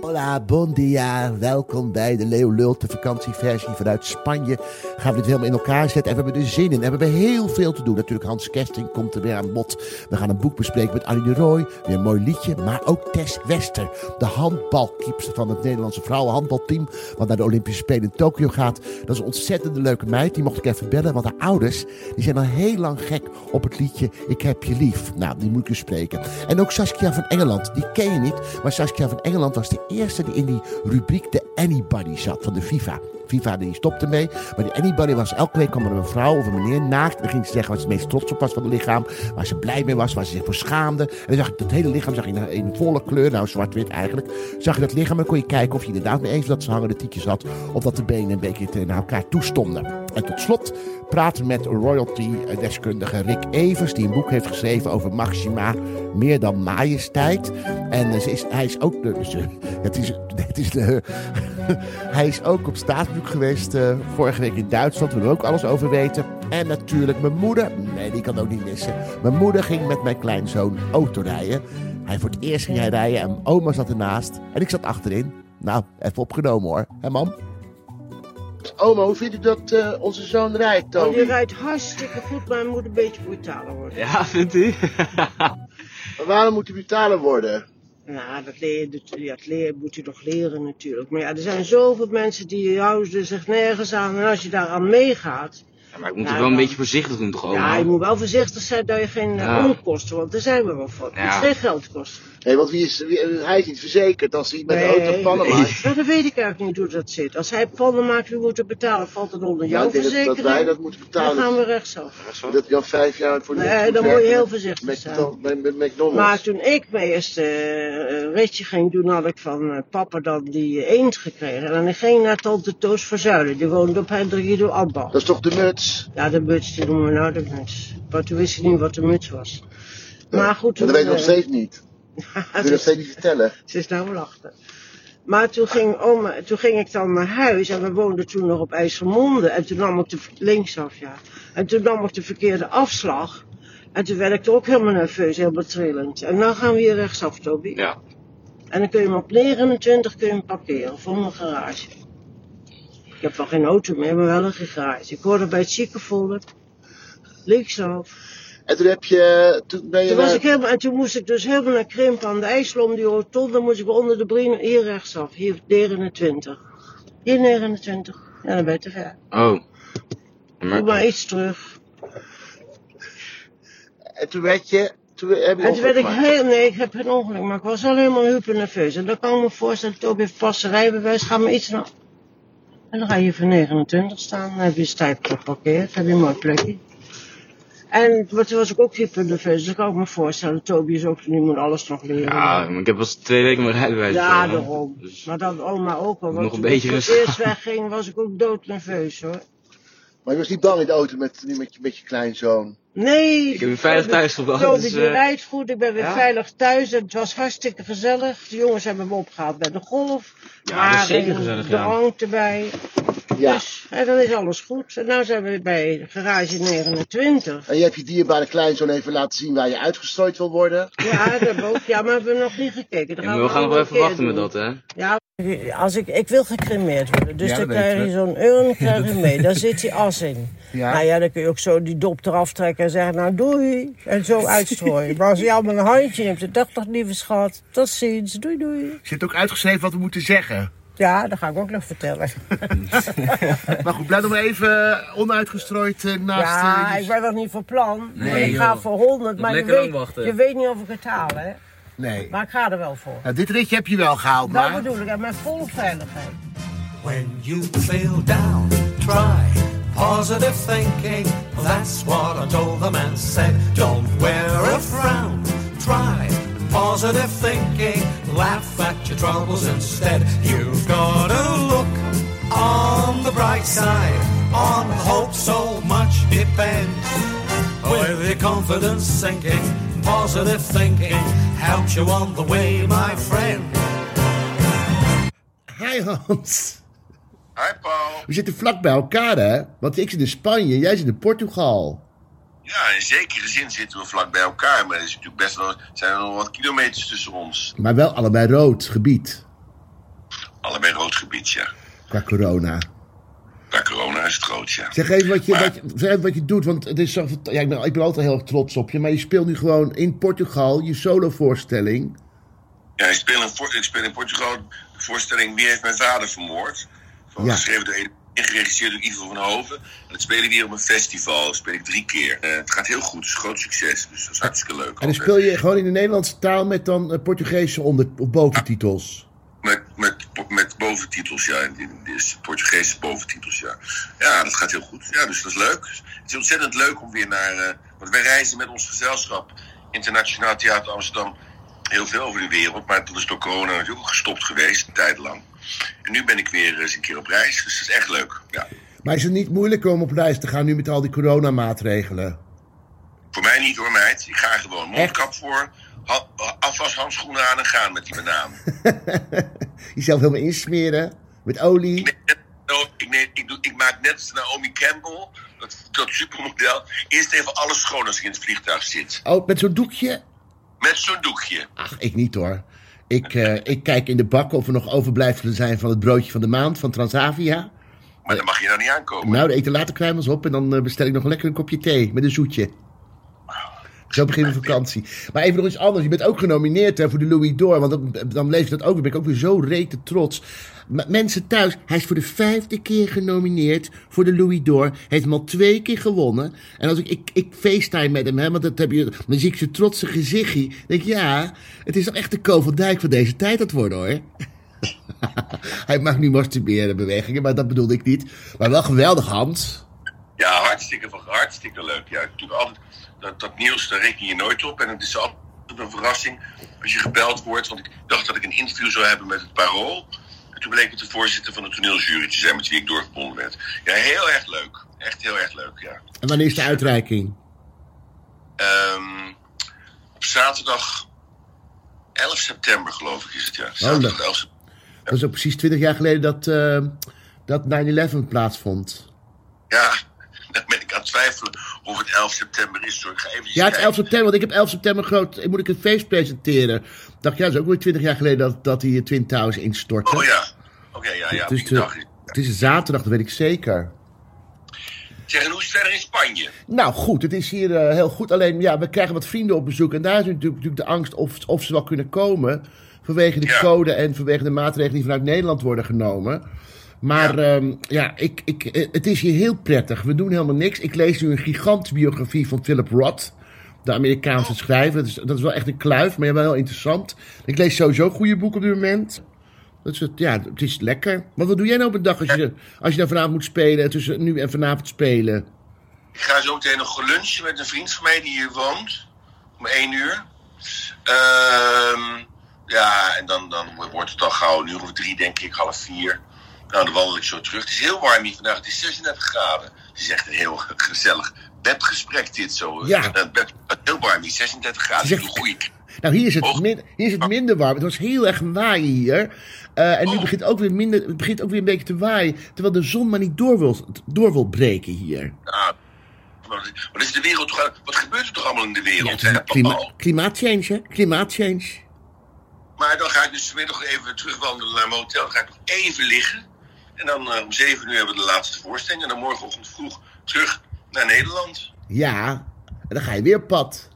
Hola, bon dia. Welkom bij de Leo Lult, de vakantieversie vanuit Spanje. Gaan we dit helemaal in elkaar zetten en we hebben er zin in. En we hebben heel veel te doen. Natuurlijk, Hans Kesting komt er weer aan bod. We gaan een boek bespreken met Annie de Roy. Weer een mooi liedje, maar ook Tess Wester. De handbalkeepster van het Nederlandse vrouwenhandbalteam. Wat naar de Olympische Spelen in Tokio gaat. Dat is een ontzettende leuke meid. Die mocht ik even bellen, want haar ouders die zijn al heel lang gek op het liedje Ik heb je lief. Nou, die moet ik u spreken. En ook Saskia van Engeland. Die ken je niet, maar Saskia van Engeland was de eerste die in die rubriek de Anybody zat van de FIFA. FIFA die stopte mee, maar die Anybody was elke week kwam er een vrouw of een meneer naakt. En ging ze zeggen waar ze meest trots op was van het lichaam, waar ze blij mee was, waar ze zich voor schaamde. En dan zag ik dat hele lichaam zag je in, volle kleur, nou zwart-wit eigenlijk. Zag je dat lichaam en kon je kijken of je inderdaad mee eens dat ze hangende tietjes had, of dat de benen een beetje naar elkaar toestonden. En tot slot praten met royalty-deskundige Rick Evers, die een boek heeft geschreven over Maxima, meer dan majesteit. En is, hij is ook, de, het is, het is de, hij is ook op staatsbezoek geweest eh, vorige week in Duitsland. We willen ook alles over weten. En natuurlijk mijn moeder. Nee, die kan ook niet missen. Mijn moeder ging met mijn kleinzoon autorijden. Hij voor het eerst ging hij rijden en oma zat ernaast. En ik zat achterin. Nou, even opgenomen hoor. Hé mam? Oma, hoe vindt u dat eh, onze zoon rijdt, Oh, Toby? die rijdt hartstikke goed, maar hij moet een beetje brutaler worden. Ja, vindt u? Waarom moet hij brutaler worden? Nou, dat, leer, dat, ja, dat leer, moet je nog leren natuurlijk. Maar ja, er zijn zoveel mensen die houden zich nergens aan. En als je daaraan meegaat... Ja, maar ik moet Ja, het wel een dan- beetje voorzichtig doen toch, oma? Ja, je moet wel voorzichtig zijn dat je geen Ja. onkosten... Want er zijn we wel voor. Het Ja. moet geen geld kosten. Nee, want wie is, wie- hij is niet verzekerd als hij met de auto pannen nee. maakt. Ja, dat weet ik eigenlijk niet hoe dat zit. Als hij pannen maakt, wie moet het betalen? Valt het onder Ja, jouw ik denk dat, dat verzekering? wij dat moeten Dan betalen. gaan we rechtsaf. Dat hij al vijf jaar voor de Nee, dan moet je heel voorzichtig met, zijn. Met, met McDonald's. Maar toen ik mijn eerste eh, ritje ging doen, had ik van eh, papa dan die eend gekregen. En ik ging naar tante Toos Verzuilen. Die woonde op Hendrik Abbal. Dat is toch de muts? Ja, de muts, die noemen we nou de muts. Maar toen wist ik niet wat de muts was. Maar goed, Maar dat weet ik nog eh, steeds niet. Ik wil het steeds niet vertellen. ze is nou wel achter. Maar toen ging, oma, toen ging ik dan naar huis en we woonden toen nog op IJsselmonde. En toen nam ik de, linksaf, ja. En toen nam ik de verkeerde afslag. En toen werd ik er ook helemaal nerveus, helemaal trillend. En dan gaan we hier rechtsaf, Toby. Ja. En dan kun je hem op 29 kun je hem parkeren voor mijn garage. Ik heb wel geen auto meer, maar wel een garage. Ik hoorde bij het ziekenvolk. Linksaf. En toen heb je, toen ben je Toen was naar- ik helemaal, en toen moest ik dus helemaal naar Krimp aan de IJssel om die rotonde. moest ik onder de brien, hier rechtsaf. Hier 29. Hier 29. Ja, dan ben je te ver. Oh. Doe Maar, maar iets terug. en toen werd je, toen heb je En toen werd ik heel, nee, ik heb geen ongeluk, maar ik was al helemaal hyper nerveus. En dan kan ik me voorstellen, Toby heeft pas een rijbewijs, ga maar iets naar... En dan ga je voor 29 staan, dan heb je stijf geparkeerd, heb je een mooi plekje. En toen was ik ook hyper nerveus, dus dan kan ik me voorstellen, Toby is ook, die moet alles nog leren. ja, maar ik heb pas twee weken mijn rijbewijs. Ja, daarom. Dus, Maar dat oma ook al. Nog Want een toen beetje ik voor het rustig. eerst wegging, was ik ook doodnerveus hoor. Maar je was niet bang in de auto met, nu met, je, met je kleinzoon. Nee. Ik heb je veilig thuis gebracht, Toby dus, die eh, rijdt goed, ik ben weer ja. veilig thuis. Het was hartstikke gezellig. De jongens hebben me opgehaald bij de golf. Ja, dat is zeker gezellig, ja. drank erbij. Ja. Dus, en dan is alles goed. En nu zijn we bij garage 29. En je hebt je dierbare kleinzoon even laten zien waar je uitgestrooid wil worden. Ja, daar boven. Ja, maar we hebben nog niet gekeken. Ja, gaan we gaan nog wel even wachten met dat, hè? Ja, als ik, ik wil gecremeerd worden. Dus Ja, dan krijg je we. zo'n urn krijg je mee. Daar zit die as in. Ja. Nou ja, dan kun je ook zo die dop eraf trekken en zeggen, nou doei. En zo uitstrooien. maar als je allemaal een handje neemt, dan dacht toch lieve schat, tot ziens, doei doei. Je hebt ook uitgeschreven wat we moeten zeggen. Ja, dat ga ik ook nog vertellen. Maar goed, blijf nog maar even onuitgestrooid eh, naast... ja, eh, ik ben nog niet van plan. Nee, ik ga joh. voor 100, maar je lekker lang weet, wachten. je weet niet of ik het haal, hè. Nee. Maar ik ga er wel voor. Nou, dit ritje heb je wel gehaald, Dat maar... bedoel ik, en met volle veiligheid. When you feel down, try positive thinking. That's what I told the man said. Don't wear a frown. Try positive thinking. Laugh at your troubles instead. You've got to look on the bright side. On hope so much depends. With your confidence sinking, positive thinking helps you on the way, my friend. Hi Hans. Hi Paul. We zitten vlak bij elkaar, hè? Want ik zit in Spanje, jij zit in Portugal. Ja, in zekere zin zitten we vlak bij elkaar, maar er is natuurlijk best wel, zijn er nog wat kilometers tussen ons. Maar wel allebei rood gebied. gebied, ja. Qua corona. Bij corona is het groot, ja. Zeg even wat je, Maar- wat je, zeg even wat je doet, want het is zo, ja, ik, ben, ik ben altijd heel trots op je. Maar je speelt nu gewoon in Portugal je solovoorstelling. Ja, ik speel in, ik speel in Portugal de voorstelling Wie heeft mijn vader vermoord? Van, Ja. Geschreven door en geregisseerd door Ivo van Hoven. En dat spelen we hier op een festival. Dat speel ik drie keer. Eh, het gaat heel goed, het is een groot succes. Dus dat is hartstikke leuk. En dan altijd. speel je gewoon in de Nederlandse taal met dan eh, Portugese onder, of boventitels. Met, met, met boventitels, ja. in- in- Portugese boventitels, ja. Ja, dat gaat heel goed. Ja, dus dat is leuk. Het is ontzettend leuk om weer naar... eh, want wij reizen met ons gezelschap Internationaal Theater Amsterdam heel veel over de wereld. Maar dat is door corona natuurlijk ook gestopt geweest, een tijd lang. En nu ben ik weer eens een keer op reis. Dus dat is echt leuk, ja. Maar is het niet moeilijk om op reis te gaan nu met al die coronamaatregelen? Voor mij niet hoor, meid. Ik ga gewoon mondkap voor, ha- afwashandschoenen aan en gaan met die banaan. Jezelf helemaal insmeren met olie. Nee, no, ik, nee, ik, doe, ik maak net als Naomi Campbell, dat, dat supermodel, eerst even alles schoon als ik in het vliegtuig zit. Oh, met zo'n doekje? Met zo'n doekje. Ach, ik niet hoor. Ik, eh, ik kijk in de bak of er nog overblijfselen zijn van het broodje van de maand van Transavia. Maar dan mag je daar niet aankomen. Nou, de eten later kruimels op en dan eh, bestel ik nog lekker een kopje thee met een zoetje. Zo beginnen we vakantie. Maar even nog iets anders. Je bent ook genomineerd hè, voor de Louis d'Or. Want dan, dan lees je dat ook. Dan ben ik ook weer zo rete trots. M- mensen thuis, hij is voor de vijfde keer genomineerd voor de Louis d'Or. Heeft hem al twee keer gewonnen. En als ik, ik, ik facetime met hem, hè, want dat heb je, dan zie ik zijn trotse gezichtje. Denk ik, ja, het is toch echt de Ko van Dijk van deze tijd het worden hoor. hij mag nu masturberen bewegingen, maar dat bedoelde ik niet. Maar wel geweldig, Hans. Ja, hartstikke, hartstikke leuk. Ja, doe altijd, dat, dat nieuws, daar reken je nooit op. En het is altijd een verrassing als je gebeld wordt. Want ik dacht dat ik een interview zou hebben met het Parool. En toen bleek het de voorzitter van de toneeljury te zijn met wie ik doorgebonden werd. Ja, heel erg leuk. Echt heel erg leuk, ja. En wanneer is de uitreiking? Ehm, op zaterdag 11 september, geloof ik, is het ja. Zaterdag leuk. 11 september. Dat was ook precies 20 jaar geleden dat, eh, dat 9-11 plaatsvond. Ja, dan ben ik aan het twijfelen of het 11 september is. Hoor. Ik ga even Ja, het is 11 september, want ik heb 11 september groot, moet ik een feest presenteren. Ik dacht, ja, dat is ook weer 20 jaar geleden dat, dat die Twin Towers instortte. Oh ja. Oké, ja, ja. Dus die de- dag is- het is een zaterdag, dat weet ik zeker. Zeg, en hoe is het verder in Spanje? Nou goed, het is hier eh, heel goed. Alleen, ja, we krijgen wat vrienden op bezoek. En daar is natuurlijk, natuurlijk de angst of, of ze wel kunnen komen. Vanwege de Ja. code en vanwege de maatregelen die vanuit Nederland worden genomen. Maar ja, ja ik, ik, eh, het is hier heel prettig. We doen helemaal niks. Ik lees nu een gigantische biografie van Philip Roth. De Amerikaanse schrijver. Dat is, dat is wel echt een kluif, maar wel heel interessant. Ik lees sowieso goede boeken op dit moment. Dat is het, ja, het is lekker. Maar wat doe jij nou op een dag als je, als je dan vanavond moet spelen? Tussen nu en vanavond spelen? Ik ga zo meteen nog lunchen met een vriend van mij die hier woont. Om één uur. Ehm, ja, en dan, dan wordt het al gauw een uur of drie, denk ik, half vier. Nou, dan wandel ik zo terug. Het is heel warm hier vandaag. Het is 36 graden. Het is echt een heel gezellig bedgesprek dit zo. Ja. Het bed, heel warm hier, 36 graden. Echt- goeie Nou, hier is het, min, hier is het minder warm. Het was heel erg waaien hier. Eh, en nu Oh. begint ook weer minder, het begint ook weer een beetje te waaien. Terwijl de zon maar niet door wil, door wil breken hier. Ja, maar wat is de wereld toch... Wat gebeurt er toch allemaal in de Ja, wereld, is hè, klima, klimaatchange, hè? Klimaatchange. Maar dan ga ik dus vanmiddag even terugwandelen naar mijn hotel. Dan ga ik nog even liggen. En dan eh, om zeven uur hebben we de laatste voorstelling. En dan morgenochtend vroeg terug naar Nederland. Ja, en dan ga je weer op pad.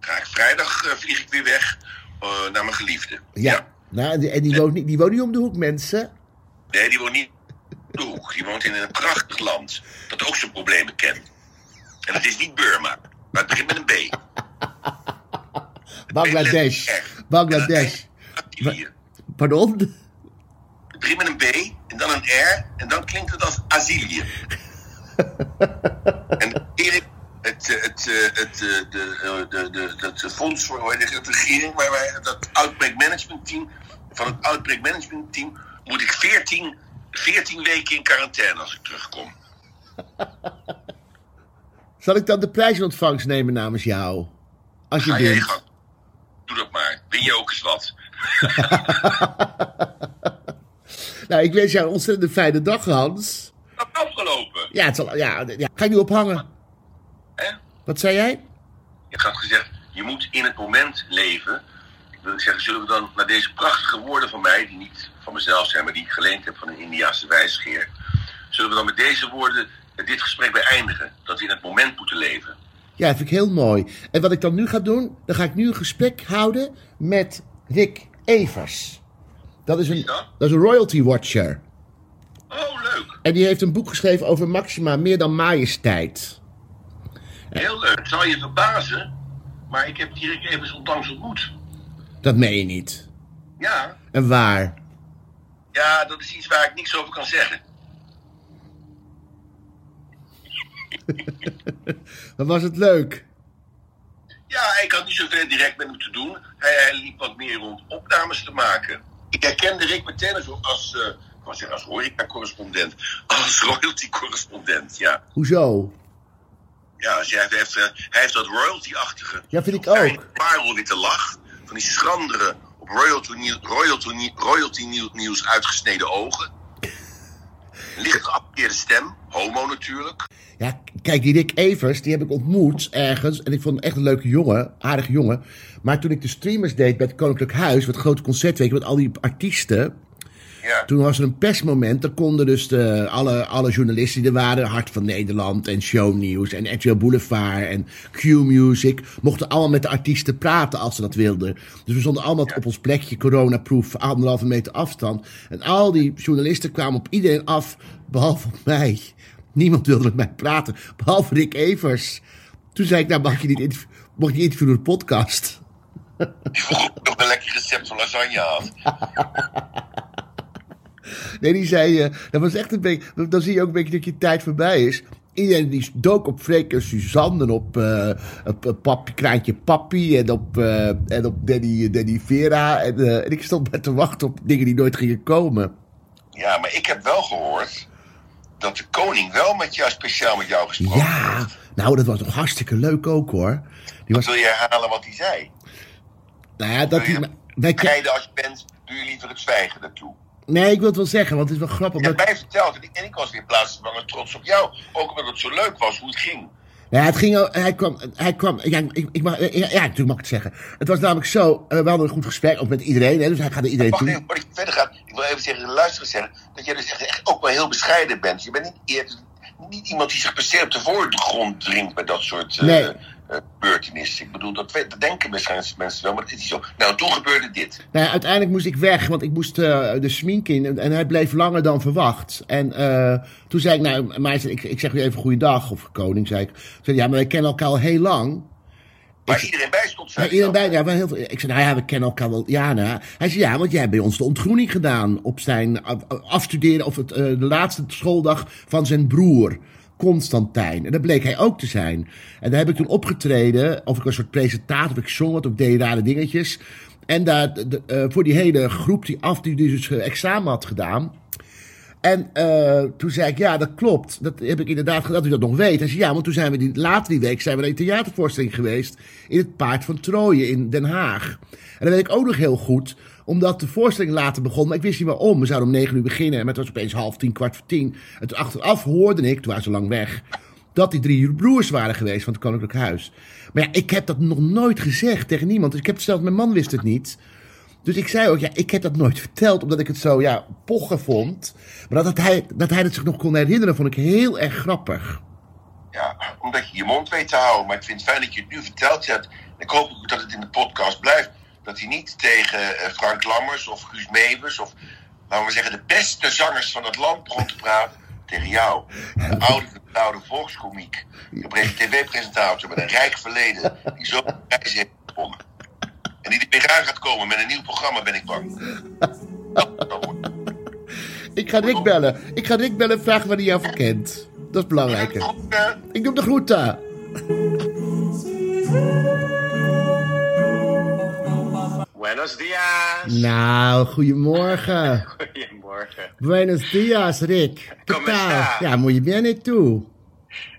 Ga ik vrijdag eh, vlieg ik weer weg eh, naar mijn geliefde. Ja. Nou, en die, en die, woont niet, die woont niet om de hoek, mensen. Nee, die woont niet op de hoek. Die woont in een prachtig land. Dat ook zijn problemen kent. En het is niet Burma. Maar het begint met een B. Bangladesh. Bangladesh. Brazilië. Pardon? Het begint met een B en dan een R en dan klinkt het als Azilië. en Erik, het, eh, het, eh, het, eh, de, de, de, eh, fonds voor het, de regering, waar wij, dat Outbreak Management Team, van het Outbreak Management Team, moet ik 14, 14 weken in quarantaine als ik terugkom. Zal ik dan de prijs ontvangst nemen namens jou? Als je Ga jij. Doe dat maar. Win je ook eens wat. Nou, ik wens jou een ontzettend fijne dag, Hans. Dat is afgelopen. Ja, het zal, ja, ja. ga ik nu ophangen. Hè? Wat zei jij? Je had gezegd, je moet in het moment leven. wil ik zeggen, zullen we dan naar deze prachtige woorden van mij, die niet van mezelf zijn, maar die ik geleend heb van een Indiaanse wijsgeer, zullen we dan met deze woorden dit gesprek beëindigen? Dat we in het moment moeten leven. Ja, dat vind ik heel mooi. En wat ik dan nu ga doen, dan ga ik nu een gesprek houden met Rick Evers. Dat is een, dat? dat is een royalty watcher. Oh, leuk. En die heeft een boek geschreven over Maxima, meer dan majesteit. Heel leuk. Het zal je verbazen, maar ik heb Dirk Evers onlangs ontmoet. Dat meen je niet. Ja, En waar? ja, dat is iets waar ik niks over kan zeggen. Wat was het leuk? Ja, ik had niet zoveel direct met hem te doen. Hij, hij liep wat meer rond opnames te maken. Ik herkende Rick meteen als, als, eh, ik zeggen als horeca-correspondent. Als royalty-correspondent, ja. Hoezo? Ja, dus hij, heeft, eh, hij heeft dat royalty-achtige. Ja, vind ik ook. Parelwitte lach. Van die schrandere, op royalty, nieuw- royalty, nieuw- royalty nieuw- nieuws uitgesneden ogen. Licht geappeerde stem. Homo natuurlijk. Ja, kijk, die Rick Evers, die heb ik ontmoet ergens. En ik vond hem echt een leuke jongen, aardige jongen. Maar toen ik de streamers deed bij het Koninklijk Huis, wat grote concertweek met al die artiesten. Ja. Toen was er een persmoment. Daar konden dus de, alle, alle journalisten die er waren, Hart van Nederland en Shownieuws en RTL Boulevard en Q-Music, mochten allemaal met de artiesten praten als ze dat wilden. Dus we stonden allemaal op ons plekje, coronaproof, anderhalve meter afstand. En al die journalisten kwamen op iedereen af, behalve op mij. Niemand wilde met mij praten, behalve Rick Evers. Toen zei ik, nou mag je niet, interv- mag je niet interviewen door de podcast. Die vroeg nog een lekker recept van lasagne had. Nee, die zei, eh, dat was echt een beetje, dan zie je ook een beetje dat je tijd voorbij is. Iedereen die dook op Freek en Suzanne en op, eh op Kraantje Papi en op, eh, en op Danny, Danny Vera. En, en ik stond maar te wachten op dingen die nooit gingen komen. Ja, maar ik heb wel gehoord dat de koning wel met jou speciaal met jou gesproken Ja, heeft. nou dat was toch hartstikke leuk ook hoor. Die was, Wil je herhalen wat hij zei? nou ja, dat wij, Rijden als je bent, doe je liever het zwijgen daartoe. nee, ik wil het wel zeggen, want het is wel grappig. Je hebt dat- mij verteld en ik, en ik was weer plaatsvervanger trots op jou. Ook omdat het zo leuk was hoe het ging. Ja, het ging, hij kwam, hij kwam, ja, ik, ik mag, ja, ja, natuurlijk mag ik het zeggen. Het was namelijk zo, eh, we hadden een goed gesprek, ook met iedereen, hè, dus hij gaat naar iedereen toe. voordat je verder gaat. Ik wil even tegen de zeggen dat jij dus echt, echt ook wel heel bescheiden bent. Je bent niet, niet iemand die zich per se op de voorgrond dringt bij dat soort eh Nee. Gebeurtenissen. Ik bedoel, dat, we- dat denken waarschijnlijk mensen wel, maar dat is niet zo. Nou, toen gebeurde dit. Nou ja, uiteindelijk moest ik weg, want ik moest eh, de smink in. En, en hij bleef langer dan verwacht. En eh, toen zei ik, nou, zei, ik, ik zeg u even goeiedag, of koning, zei ik. Zei ja, maar wij kennen elkaar al heel lang. Waar iedereen bij stond, zei Ja, iedereen bij, ja, heel veel. Ik zei, nou ja, we kennen elkaar wel. Ja, nou. Hij zei, ja, want jij hebt bij ons de ontgroening gedaan. Op zijn af- afstuderen, of het, eh, de laatste schooldag van zijn broer. Constantijn. En dat bleek hij ook te zijn. En daar heb ik toen opgetreden. Of ik een soort presentator, of ik zong het, of deed rare dingetjes. En daar, de- eh, voor die hele groep die af, die dus eh, examen had gedaan. En eh, toen zei ik, ja, dat klopt. Dat heb ik inderdaad gedaan, dat u dat nog weet. Hij zei, ja, want toen zijn we die, later die week zijn we naar een theatervoorstelling geweest... in het Paard van Troje in Den Haag. En dat weet ik ook nog heel goed, omdat de voorstelling later begon... maar ik wist niet waarom. We zouden om negen uur beginnen, maar het was opeens half tien, kwart voor tien. En toen achteraf hoorde ik, toen waren ze lang weg... dat die drie broers waren geweest van het Koninklijk Huis. Maar ja, ik heb dat nog nooit gezegd tegen niemand. Dus ik heb zelfs, mijn man wist het niet... Dus ik zei ook, ja, ik heb dat nooit verteld, omdat ik het zo, ja, pochen vond. Maar dat, hij, dat hij het zich nog kon herinneren, vond ik heel erg grappig. Ja, omdat je je mond weet te houden. Maar ik vind het fijn dat je het nu verteld hebt. Ik hoop ook dat het in de podcast blijft. Dat hij niet tegen eh, Frank Lammers of Guus Meeuwis of, laten we zeggen, de beste zangers van het land begon te praten. Tegen jou. Een oude, vertrouwde volkskomiek. Een tv-presentator met een rijk verleden. Die zo prijs heeft gewonnen. En die er weer aan gaat komen met een nieuw programma, ben ik bang. Ik ga Rick bellen. Ik ga Rick bellen en vragen waar hij jou voor kent. Dat is belangrijker. Goed, eh, Ik doe hem de groeten. Buenos dias. Nou, goedemorgen. Goedemorgen. Buenos dias, Rick. Kom Ja, moet je bien et tú.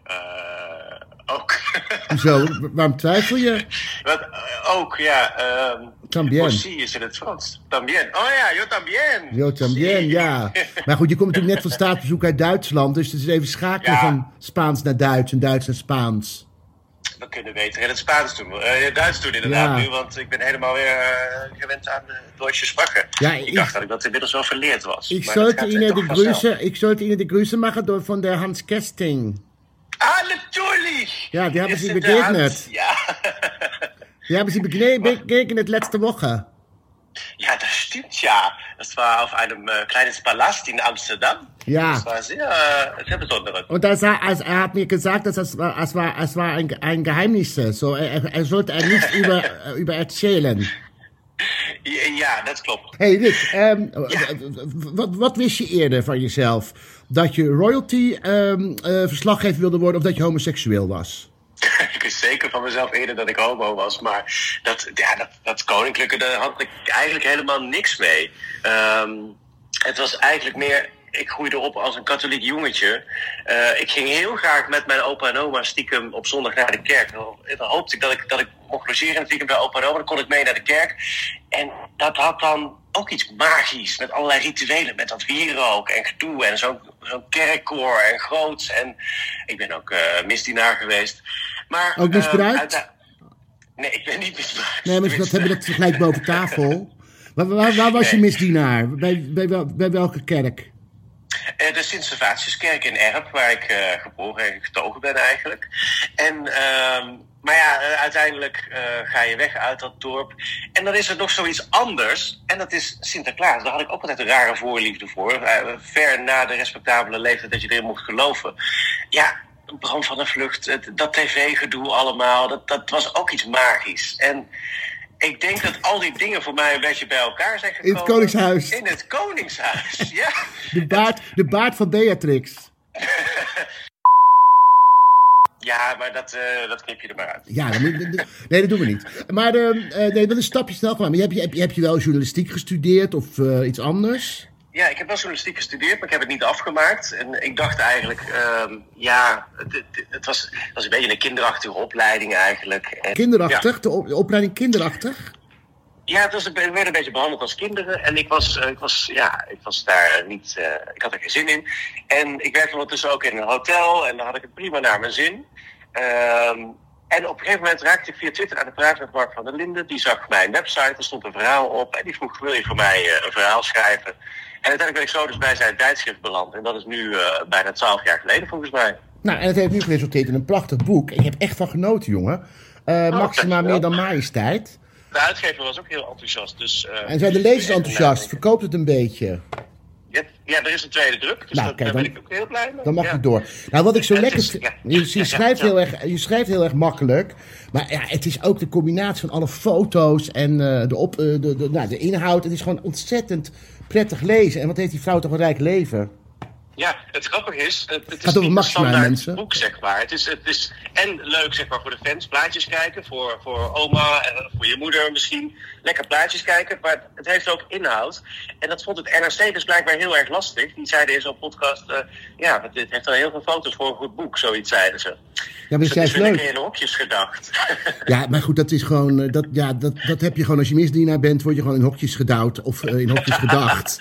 Eh, ook. Hoezo? Waarom twijfel je? Wat, eh, ook, ja. ehm También. Aussi is in het Frans. También. Oh ja, yo también. Yo también, Sí. ja. Maar goed, je komt natuurlijk net van staatsbezoek uit Duitsland. Dus het is even schakelen Ja. van Spaans naar Duits en Duits naar Spaans. We kunnen beter in het Spaans doen. eh, in het Duits doen inderdaad Ja. nu, want ik ben helemaal weer eh, gewend aan uh, Deutsche Sprache. Ja, ik, ik- dacht dat ik dat inmiddels wel verleerd was. Dat sollte eh, Ihnen die vanzelf. Grüße, ich sollte Ihnen die Grüße machen door von der Hans Kesting. Ah, natürlich! Ja, die haben Sie der Hand. begegnet. Ja. Die haben Sie begne- begegnet letzte Woche. ja, das stimmt ja. Das war auf einem äh, kleinen Palast in Amsterdam. Ja. Das war sehr, äh, sehr besonders. Und da sah, also er hat mir gesagt, dass es war, es war, es war ein, ein Geheimnis. So, er, er sollte er nicht über, äh, über erzählen. Ja, dat klopt. Hey Rick, wat, wat wist je eerder van jezelf? Dat je royalty ehm, eh, verslaggever wilde worden of dat je homoseksueel was? ik wist zeker van mezelf eerder dat ik homo was. Maar dat, ja, dat, koninklijke, daar had ik eigenlijk helemaal niks mee. Ehm, het was eigenlijk meer... Ik groeide op als een katholiek jongetje. Eh, ik ging heel graag met mijn opa en oma stiekem op zondag naar de kerk. Dan, hoopte ik dat, ik dat ik mocht logeren in het weekend bij opa en oma. Dan kon ik mee naar de kerk. En dat had dan ook iets magisch. Met allerlei rituelen. Met dat wierook en gedoe. En zo'n zo'n kerkkoor en groots. En ik ben ook eh misdienaar geweest. Maar, Ook misbruikt? ehm, Nee, ik ben niet misbruikt. Nee, maar dat hebben we dat gelijk boven tafel. Waar, waar, waar was je misdienaar? Bij, bij, wel- bij welke kerk? Eh, de Sint-Servatiuskerk in Erp, waar ik eh, geboren en getogen ben eigenlijk. En, ehm, maar ja, eh, uiteindelijk ga je weg uit dat dorp. En dan is er nog zoiets anders. En dat is Sinterklaas. Daar had ik ook altijd een rare voorliefde voor. Ver na de respectabele leeftijd dat je erin mocht geloven. Ja, Bram van der Vlucht, dat tv-gedoe allemaal, dat, dat was ook iets magisch. En ik denk dat al die dingen voor mij een beetje bij elkaar zijn het gekomen. Koningshuis. In het Koningshuis, ja. De baard, de baard van Beatrix. Ja, maar dat, eh, dat knip je er maar uit. Ja, dat nee, dat doen we niet. Maar ehm, eh, nee, dat is een stapje snel gemaakt. Maar heb je, heb, je, heb je wel journalistiek gestudeerd of eh, iets anders? Ja, ik heb wel journalistiek gestudeerd, maar ik heb het niet afgemaakt. En ik dacht eigenlijk, ehm, ja, het, het, was, het was een beetje een kinderachtige opleiding eigenlijk. En, Kinderachtig? De, op- de opleiding kinderachtig? Ja, het was, een- we werden een beetje behandeld als kinderen. En ik was, eh, ik was, ja, ik was daar niet, eh, ik had er geen zin in. En ik werkte ondertussen ook in een hotel en dan had ik het prima naar mijn zin. Ehm, en op een gegeven moment raakte ik via Twitter aan de praat met Mark van der Linden. Die zag mijn website, er stond een verhaal op. En die vroeg, wil je voor mij eh, een verhaal schrijven? En uiteindelijk ben ik zo dus bij zijn tijdschrift beland. En dat is nu eh, bijna twaalf jaar geleden volgens mij. Nou, en het heeft nu geresulteerd in een prachtig boek. Ik heb echt van genoten, jongen. Eh, Maxima dankjewel. meer dan majesteit. De uitgever was ook heel enthousiast. Dus, eh, En zijn de lezers even enthousiast? Verkoopt het een beetje? Ja, ja, er is een tweede druk. Dus Nou, dat, kijk, daar dan- ben ik ook heel blij mee. Dan mag ja. je door. Nou, wat ik zo Het lekker is- ja. Je, je, schrijft ja. heel erg, je schrijft heel erg makkelijk. Maar ja, het is ook de combinatie van alle foto's en de, op, de, de, nou, de inhoud. Het is gewoon ontzettend prettig lezen. En wat heeft die vrouw toch een rijk leven? Ja, het grappige is, het, het is niet een standaard mensen. boek, zeg maar. Het is, het is en leuk, zeg maar, voor de fans, plaatjes kijken, voor, voor oma, en voor je moeder misschien. Lekker plaatjes kijken, maar het heeft ook inhoud. En dat vond het NRC dus blijkbaar heel erg lastig. Die zeiden in zo'n podcast, eh, ja, dit heeft al heel veel foto's voor een goed boek, zoiets zeiden ze. Ja, maar dat Dus het juist is lekker leuk. in hokjes gedacht. Ja, maar goed, dat is gewoon. eh, Dat, ja, dat, dat heb je gewoon als je misdienaar bent, word je gewoon in hokjes gedouwd of eh, in hokjes gedacht.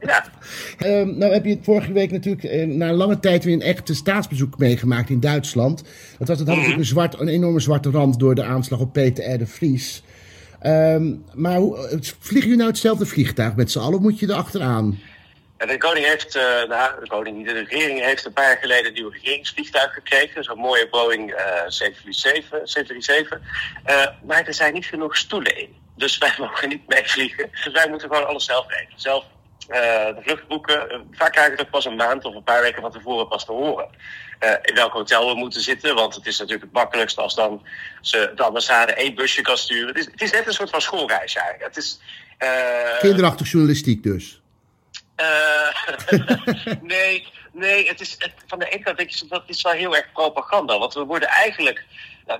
ja. Ehm, nou heb je vorige week natuurlijk eh, na lange tijd weer een echte staatsbezoek meegemaakt in Duitsland. Dat, was, dat had natuurlijk een, zwart, een enorme zwarte rand door de aanslag op Peter R. de Vries. Ehm, maar hoe, eh, vliegen jullie nou hetzelfde vliegtuig met z'n allen of moet je er achteraan? De koning heeft, eh, nou, de koning niet, de regering heeft een paar jaar geleden een nieuw regeringsvliegtuig gekregen. Zo'n mooie Boeing eh 737. 737. Eh, maar er zijn niet genoeg stoelen in. Dus wij mogen niet meevliegen. Dus wij moeten gewoon alles zelf regelen. Zelf de vlucht boeken. Eh, vaak krijg ik het ook pas een maand of een paar weken van tevoren pas te horen. Eh, in welk hotel we moeten zitten. Want het is natuurlijk het makkelijkst als dan ze de ambassade één busje kan sturen. Het is, het is net een soort van schoolreisje eigenlijk. Het is, eh, Kinderachtig journalistiek dus. eh, nee, nee, het is, het, van de ene kant denk je, dat is wel heel erg propaganda. Want we worden eigenlijk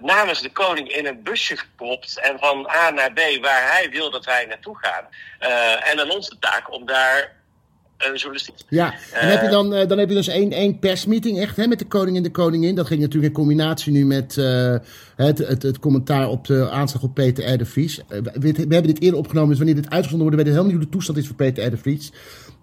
namens de koning in een busje gepropt en van A naar B waar hij wil dat wij naartoe gaan. Eh, en dan onze taak om daar een journalistiek... Ja, en heb je dan, eh, dan heb je dus één, één persmeeting echt hè, met de koning en de koningin. Dat ging natuurlijk in combinatie nu met eh, het, het, het commentaar op de aanslag op Peter R. de Vries. Eh, we, we hebben dit eerder opgenomen, dus wanneer dit uitgezonden wordt, weet ik helemaal niet hoe de toestand is voor Peter R. de Vries.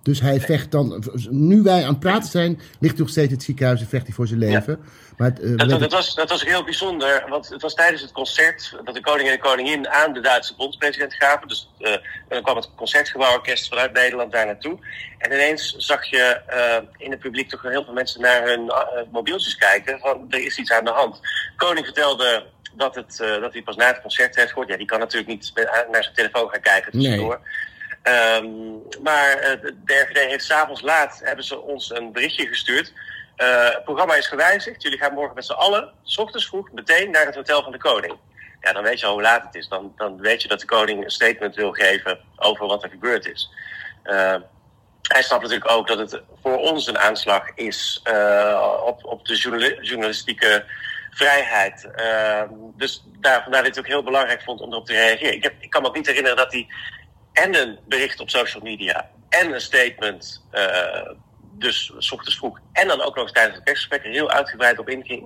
Dus hij vecht dan, nu wij aan het praten zijn, ligt hij nog steeds in het ziekenhuis en vecht hij voor zijn leven. Maar het, eh, we Dat, was, dat was heel bijzonder, want het was tijdens het concert dat de koning en de koningin aan de Duitse bondspresident gaven. Dus eh, dan kwam het concertgebouworkest vanuit Nederland daar naartoe. En ineens zag je eh, in het publiek toch heel veel mensen naar hun eh, mobieltjes kijken. Van er is iets aan de hand. De koning vertelde dat, het, eh, dat hij pas na het concert heeft gehoord. Ja, die kan natuurlijk niet naar zijn telefoon gaan kijken tussendoor. Ehm, maar eh, de RVD heeft s'avonds laat hebben ze ons een berichtje gestuurd. Eh, het programma is gewijzigd. Jullie gaan morgen met z'n allen, s ochtends vroeg, meteen naar het hotel van de koning. Ja, dan weet je al hoe laat het is. Dan, dan weet je dat de koning een statement wil geven over wat er gebeurd is. Eh, hij snapt natuurlijk ook dat het voor ons een aanslag is op, op de journali- journalistieke vrijheid. Eh, dus daar, vandaar dat ik het ook heel belangrijk vond om erop te reageren. Ik, heb, ik kan me ook niet herinneren dat hij en een bericht op social media en een statement, eh, dus s ochtends vroeg, en dan ook nog eens tijdens het persgesprek er heel uitgebreid op inging.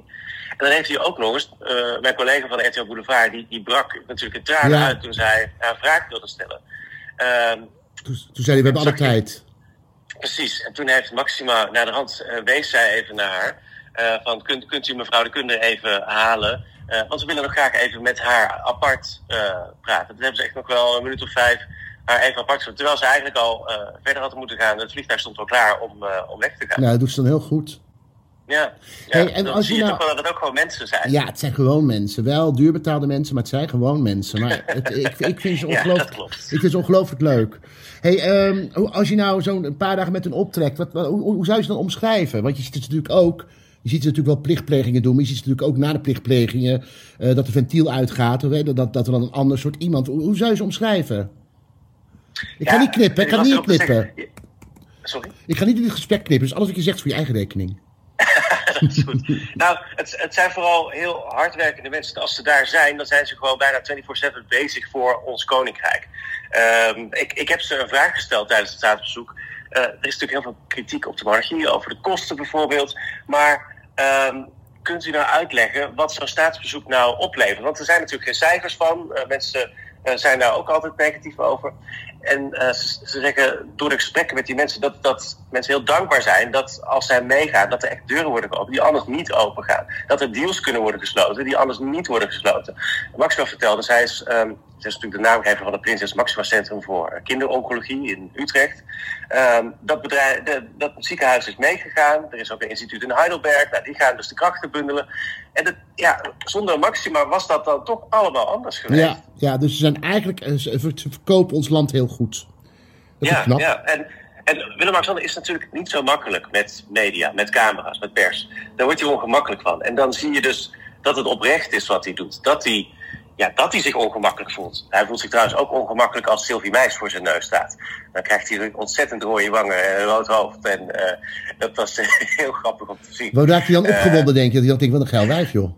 En dan heeft hij ook nog eens, eh, mijn collega van RTL Boulevard, die, die brak natuurlijk tranen Ja. uit toen zij haar een vraag wilde stellen. Ehm, toen, toen zei hij, we hebben alle tijd. Precies. En toen heeft Maxima naar de hand eh, wees zij even naar haar. van kunt, kunt u mevrouw de kunde even halen? Want we willen nog graag even met haar apart praten. Toen hebben ze echt nog wel een minuut of vijf haar even apart. Terwijl ze eigenlijk al eh, verder hadden moeten gaan. Het vliegtuig stond al klaar om, eh, om weg te gaan. Nou, dat doet ze dan heel goed. Ja. ja Hey, en dan als zie je nou- toch wel dat het ook gewoon mensen zijn. Ja, het zijn gewoon mensen. Wel duurbetaalde mensen, maar het zijn gewoon mensen. Maar het, ik, ik vind ze Ja, ongelooflijk, klopt. ik vind ze ongelooflijk leuk. Hey, ehm, als je nou zo'n een paar dagen met hen optrekt, wat, wat- hoe, hoe zou je ze dan omschrijven? Want je ziet het natuurlijk ook, je ziet ze natuurlijk wel plichtplegingen doen, maar je ziet ze natuurlijk ook na de plichtplegingen eh, dat de ventiel uitgaat, of, hè, dat, dat er dan een ander soort iemand. Hoe, hoe zou je ze omschrijven? Ik ga niet knippen, ik ga niet knippen. Sorry? Ik ga niet in dit gesprek knippen, dus alles wat je zegt is voor je eigen rekening. dat is goed. nou, het, het zijn vooral heel hardwerkende mensen. Als ze daar zijn, dan zijn ze gewoon bijna 24-7 bezig voor ons koninkrijk. Ehm, ik, ik heb ze een vraag gesteld tijdens het staatsbezoek. Eh, er is natuurlijk heel veel kritiek op de monarchie, over de kosten bijvoorbeeld. Maar ehm, kunt u nou uitleggen wat zo'n staatsbezoek nou oplevert? Want er zijn natuurlijk geen cijfers van. Eh, mensen eh, zijn daar ook altijd negatief over. En eh, ze, ze zeggen door de gesprekken met die mensen dat, dat mensen heel dankbaar zijn dat als zij meegaan, dat er echt deuren worden geopend die anders niet open gaan. Dat er deals kunnen worden gesloten die anders niet worden gesloten. Maxima vertelde, zij is, ehm, natuurlijk de naamgever van het Prinses Maxima Centrum voor Kinderoncologie in Utrecht. Ehm, dat, bedrijf, dat ziekenhuis is meegegaan. Er is ook een instituut in Heidelberg. Nou, die gaan dus de krachten bundelen. En het, ja, zonder Maxima was dat dan toch allemaal anders geweest. Ja, ja, dus ze zijn eigenlijk, eh, ze ver- ze verkopen ons land heel goed. Dat is ja, knap. ja. En, en Willem-Alexander is natuurlijk niet zo makkelijk met media, met camera's, met pers. Daar wordt hij ongemakkelijk van. En dan zie je dus dat het oprecht is wat hij doet. Dat hij, ja, dat hij zich ongemakkelijk voelt. Hij voelt zich trouwens ook ongemakkelijk als Sylvie Meis voor zijn neus staat. Dan krijgt hij ontzettend rode wangen en een rood hoofd. En eh, dat was eh, heel grappig om te zien. Waar raakt hij dan Eh. opgewonden, denk je? Dat hij dan denkt, wat een geil wijf, joh.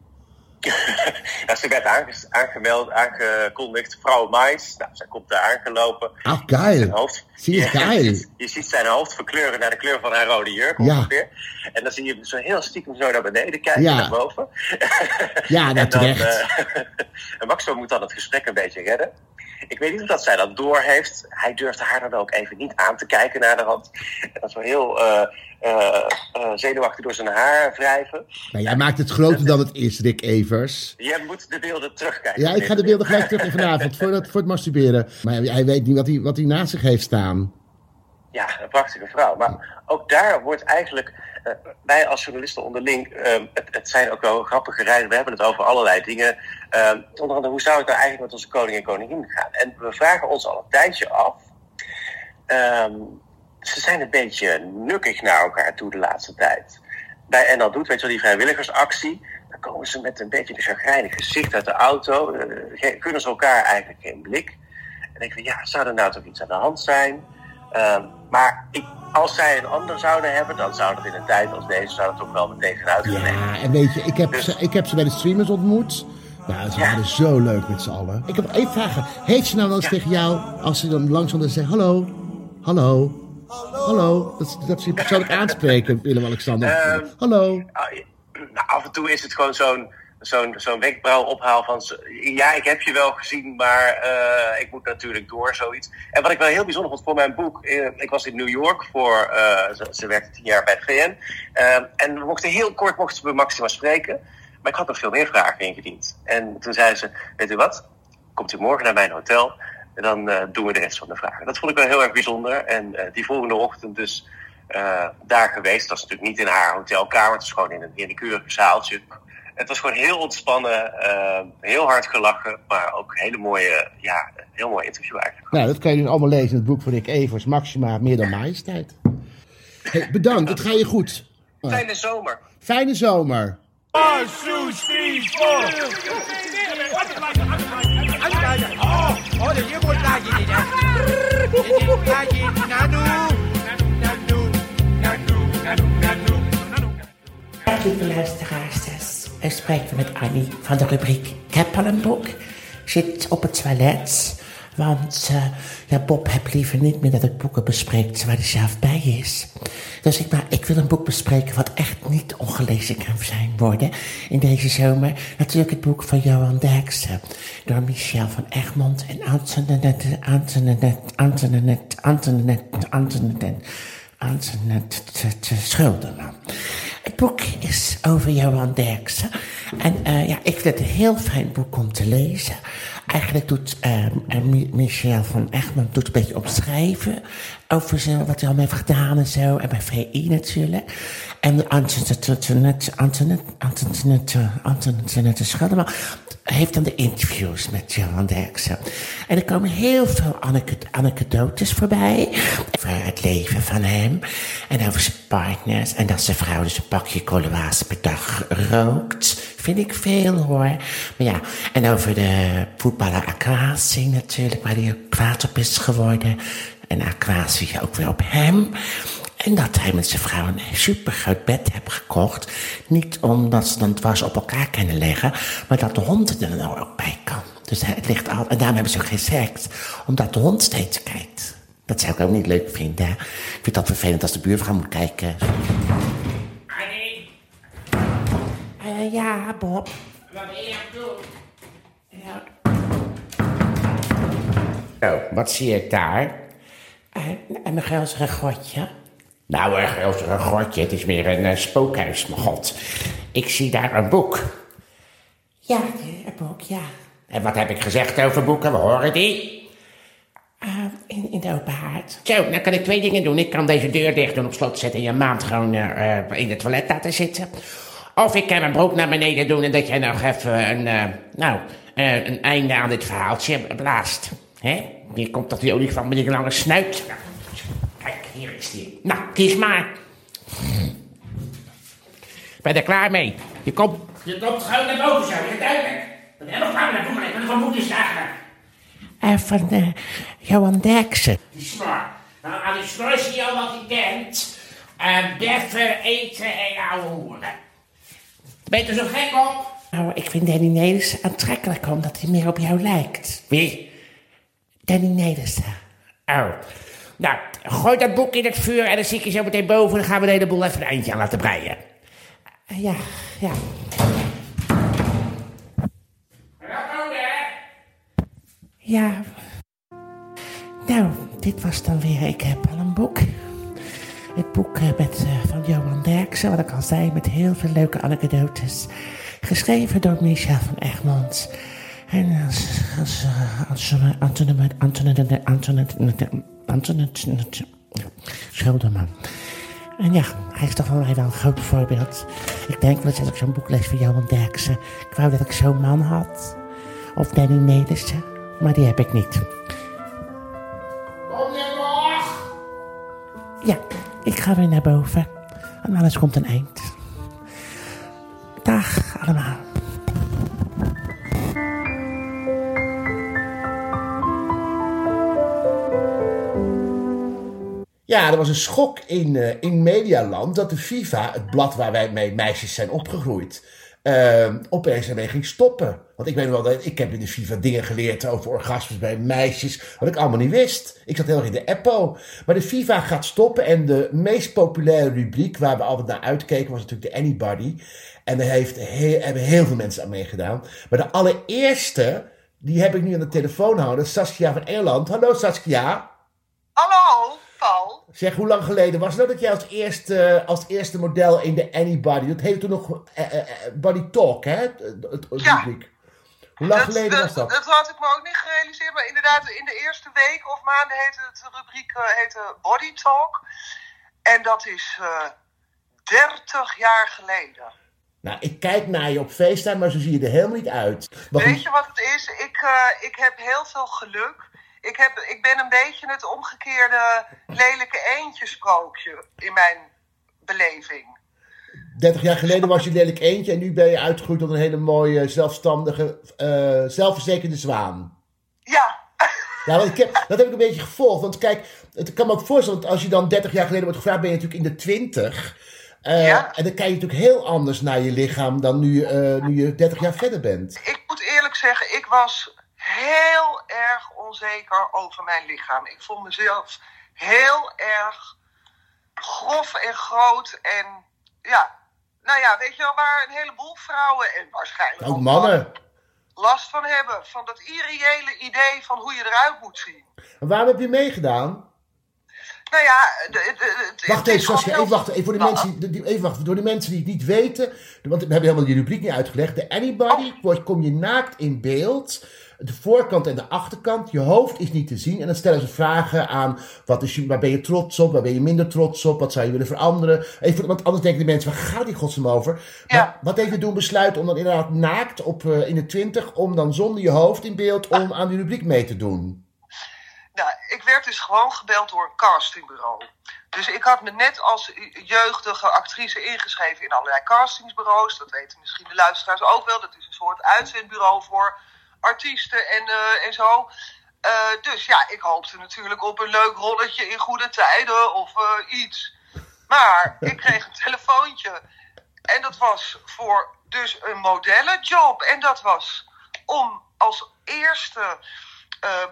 Ze werd aange- aangemeld, aangekondigd, vrouw Mais. Nou, zij komt daar aangelopen. Ah, Zijn geil. hoofd. Zie je, geil. Je, ziet- je ziet zijn hoofd verkleuren naar de kleur van haar rode jurk Ja. ongeveer. En dan zie je hem zo heel stiekem zo naar beneden kijken, Ja. naar boven. Ja, en dan, terecht. eh, en Maximo moet dan het gesprek een beetje redden. Ik weet niet of dat zij dat door heeft. Hij durfde haar dan ook even niet aan te kijken naar de hand. Dat wel heel eh, eh, eh, zenuwachtig door zijn haar wrijven. Nou, jij maakt het groter dan het is, Rick Evers. Je moet de beelden terugkijken. Ja, ik ga de beelden gelijk terug vanavond, voor het, voor het masturberen. Maar hij weet niet wat hij, wat hij naast zich heeft staan. Ja, een prachtige vrouw. Maar ook daar wordt eigenlijk, eh, wij als journalisten onderling, eh, het, het zijn ook wel grappige rijden. We hebben het over allerlei dingen. Eh, onder andere, hoe zou het nou eigenlijk met onze koning en koningin gaan? En we vragen ons al een tijdje af. ehm, ze zijn een beetje nukkig naar elkaar toe de laatste tijd. Bij NL Doet, weet je wel, die vrijwilligersactie. Dan komen ze met een beetje een chagrijnig gezicht uit de auto. eh, kunnen ze elkaar eigenlijk geen blik. En denk ik van, ja, zou er nou toch iets aan de hand zijn? Ehm, maar ik, als zij een ander zouden hebben, dan zou dat in een tijd als deze zou dat toch wel meteen gaan uitgelegd. Ja, en weet je, ik heb, ze, ik heb ze bij de streamers ontmoet. Nou, ze Ja. waren zo leuk met z'n allen. Ik heb één vraag. Heeft ze nou wel eens tegen jou, als ze dan langzaam dan zegt, hallo, hallo, hallo. Dat, ze- dat ze je persoonlijk aanspreken, Willem-Alexander. Ehm, hallo. Ah, nou, af en toe is het gewoon zo'n zo'n zo'n wenkbrauwophaal van... z- Ja, ik heb je wel gezien, maar eh, ik moet natuurlijk door, zoiets. En wat ik wel heel bijzonder vond voor mijn boek... eh, ik was in New York voor... eh, ze, werkte tien jaar bij de VN. en we mochten heel kort mochten we Maxima spreken. Maar ik had nog veel meer vragen ingediend. En toen zei ze, weet u wat? Komt u morgen naar mijn hotel... En dan doen we de rest van de vragen. Dat vond ik wel heel erg bijzonder. En die volgende ochtend dus daar geweest. Dat was natuurlijk niet in haar hotelkamer. Het was gewoon in een, in een keurig zaaltje. Het was gewoon heel ontspannen. eh, heel hard gelachen. Maar ook een hele mooie, ja, een heel mooi interview eigenlijk. Nou, dat kan je nu allemaal lezen in het boek van Rick Evers. Maxima, meer dan majesteit. Hey, bedankt, het gaat je goed. Fijne zomer. Fijne zomer. Dag lieve luisteraars, u spreekt met Annie van de rubriek Ik heb al een boek. Zit op het toilet, want eh, ja, Bob heeft liever niet meer dat ik boeken bespreek waar hij zelf bij is. Dus ik, maar, ik wil een boek bespreken wat echt niet ongelezen kan zijn worden in deze zomer. Natuurlijk het boek van Johan Derksen door Michel van Egmond en Antoinette, Antoinette, Antoinette, Antoinette. Het boek is over Johan Derksen. En eh, ja, ik vind het een heel fijn boek om te lezen. Eigenlijk doet Mi- Michel van Egmond doet een beetje opschrijven over wat hij allemaal heeft gedaan en zo. En bij VI natuurlijk. En Antoinette, Antoinette, heeft dan de interviews met Johan Derksen. En er komen heel veel anekdotes voorbij. Over het leven van hem. En over zijn partners. En dat zijn vrouw dus een pakje kolewaas per dag rookt. Vind ik veel hoor. Maar ja, en over de voetballer Aquasi natuurlijk. Waar hij kwaad op is geworden. En Aquasi ook weer op hem. En dat hij met zijn vrouw een supergroot bed heeft gekocht. Niet omdat ze dan dwars op elkaar kunnen liggen, maar dat de hond er dan ook bij kan. Dus het ligt al, en daarom hebben ze ook geen seks, omdat de hond steeds kijkt. Dat zou ik ook niet leuk vinden. hè. Ik vind dat vervelend als de buurvrouw moet kijken. Annie, Eh, ja, Bob. wat ben je aan het doen? Ja, Oh, wat zie ik daar? en een gulzige godje. Nou, een groter godje, het is meer een eh, spookhuis, mijn god. Ik zie daar een boek. Ja, een boek, ja. En wat heb ik gezegd over boeken? We horen die. Eh, in, in de open haard. Zo, dan kan ik twee dingen doen. Ik kan deze deur dicht doen, op slot zetten en je maand gewoon eh, eh, in het toilet laten zitten. Of ik kan mijn broek naar beneden doen en dat jij nog even een, eh, nou, eh, een einde aan dit verhaaltje blaast. Hè? Hier komt toch die olifant met die lange snuit. Kijk, hier is die. Nou, kies maar. Ben je er klaar mee? Je komt, je komt gewoon naar boven zo, is het duidelijk? Ik ben helemaal klaar met dat boek, ik ben van boekjes eigenlijk. Eh, van eh, Johan Derksen. Die snor. Nou, aan die snor zie je al wat hij kent. En beffen, eten en ouwe hoeren. Ben je er zo gek op? Nou, ik vind Danny Nelissen aantrekkelijk omdat hij meer op jou lijkt. Wie? Danny Nelissen. Oh. Nou, gooi dat boek in het vuur en dan zie ik je zo meteen boven. Dan gaan we de hele boel even een eindje aan laten breien. Eh, ja, ja. Ja. Nou, dit was dan weer Ik heb al een boek. Het boek eh, met, eh, van Johan Derksen, wat ik al zei, met heel veel leuke anekdotes. Geschreven door Michel van Egmond. En als, als uh, Antoine, Antoine, Antoine, Antoine, Antoine, Schilderman. En ja, hij is toch wel wel een groot voorbeeld. Ik denk wel eens als ik zo'n boek lees van Johan Derksen. Ik wou dat ik zo'n man had. Of Danny Nelissen. Maar die heb ik niet. Kom je nog? Ja, ik ga weer naar boven. En alles komt een eind. Dag allemaal. Ja, er was een schok in, eh, in Medialand dat de FIFA, het blad waar wij mee meisjes zijn opgegroeid, eh, opeens ermee ging stoppen. Want ik weet wel, dat ik heb in de FIFA dingen geleerd over orgasmes bij meisjes, wat ik allemaal niet wist. Ik zat heel erg in de EPO. Maar de FIFA gaat stoppen en de meest populaire rubriek waar we altijd naar uitkeken was natuurlijk de Anybody. En daar heeft hebben heel veel mensen aan meegedaan. Maar de allereerste, die heb ik nu aan de telefoon houden, Saskia van Engeland. Hallo Saskia. Zeg, hoe lang geleden was dat dat jij als eerste, als eerste model in de Anybody, dat heette toen nog eh, eh, eh, Body Talk, hè? Het, het, het Ja. rubriek. Hoe lang geleden was dat? Dat had ik me ook niet gerealiseerd, maar inderdaad, in de eerste week of maanden heette het de rubriek eh, heette Body Talk. En dat is eh 30 jaar geleden. Nou, ik kijk naar je op FaceTime, maar zo zie je er helemaal niet uit. Weet je wat het is? Ik, eh, ik heb heel veel geluk. Ik, heb, ik ben een beetje het omgekeerde lelijke eendjesprookje in mijn beleving. 30 jaar geleden was je lelijk eentje en nu ben je uitgegroeid tot een hele mooie, zelfstandige, eh, zelfverzekerde zwaan. Ja, Ja, want ik heb, dat heb ik een beetje gevolgd. Want kijk, het kan me ook voorstellen, dat als je dan 30 jaar geleden wordt gevraagd, ben je natuurlijk in de 20. Eh, Ja. En dan kijk je natuurlijk heel anders naar je lichaam dan nu, eh, nu je 30 jaar verder bent. ik moet eerlijk zeggen, ik was heel erg onzeker over mijn lichaam. Ik vond mezelf heel erg grof en groot. En ja, nou ja, weet je wel, waar een heleboel vrouwen en waarschijnlijk Ook mannen. last van hebben. Van dat irreële idee van hoe je eruit moet zien. En waarom heb je meegedaan? Nou ja, de, de, de- het Wacht even, Saskia, even wachten. Even voor de Nou, mensen, die, even wachten. Door de mensen die het niet weten, want we hebben helemaal die rubriek niet uitgelegd. De Anybody, wordt- kom je naakt in beeld. De voorkant en de achterkant. Je hoofd is niet te zien. En dan stellen ze vragen aan, wat is je, waar ben je trots op? Waar ben je minder trots op? Wat zou je willen veranderen? Even, want anders denken de mensen, waar gaat die godsnaam over? Maar wat heeft je doen besluiten om dan inderdaad naakt op, eh, in de twintig, om dan zonder je hoofd in beeld, om aan die rubriek mee te doen? Nou, ik werd dus gewoon gebeld door een castingbureau. Dus ik had me net als jeugdige actrice ingeschreven in allerlei castingsbureaus. Dat weten misschien de luisteraars ook wel. Dat is een soort uitzendbureau voor artiesten en, eh, en zo. Eh, dus ja, ik hoopte natuurlijk op een leuk rolletje in goede tijden of eh, iets. Maar ik kreeg een telefoontje. En dat was voor dus een modellenjob. En dat was om als eerste eh,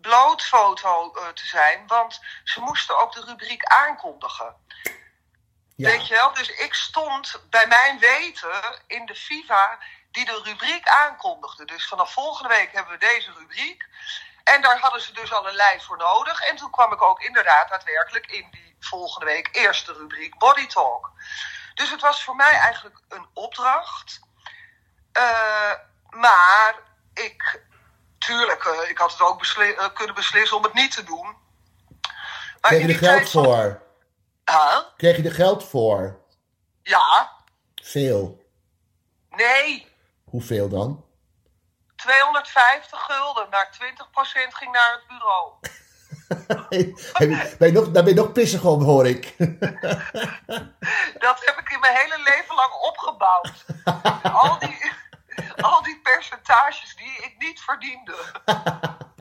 blootfoto te zijn. Want ze moesten ook de rubriek aankondigen. Ja. Weet je wel? Dus ik stond bij mijn weten in de FIFA die de rubriek aankondigde. Dus vanaf volgende week hebben we deze rubriek. En daar hadden ze dus al een lijst voor nodig. En toen kwam ik ook inderdaad daadwerkelijk in die volgende week eerste rubriek Body Talk. Dus het was voor mij eigenlijk een opdracht. Eh, maar ik, tuurlijk, eh, ik had het ook besli- eh, kunnen beslissen om het niet te doen. Maar Kreeg je er geld van- voor? Huh? Kreeg je er geld voor? Ja, Veel. nee. Hoeveel dan? 250 gulden, maar 20% ging naar het bureau. Heb je- ben je nog, daar ben je nog pissig om, hoor ik. Dat heb ik in mijn hele leven lang opgebouwd. Al die, al die percentages die ik niet verdiende.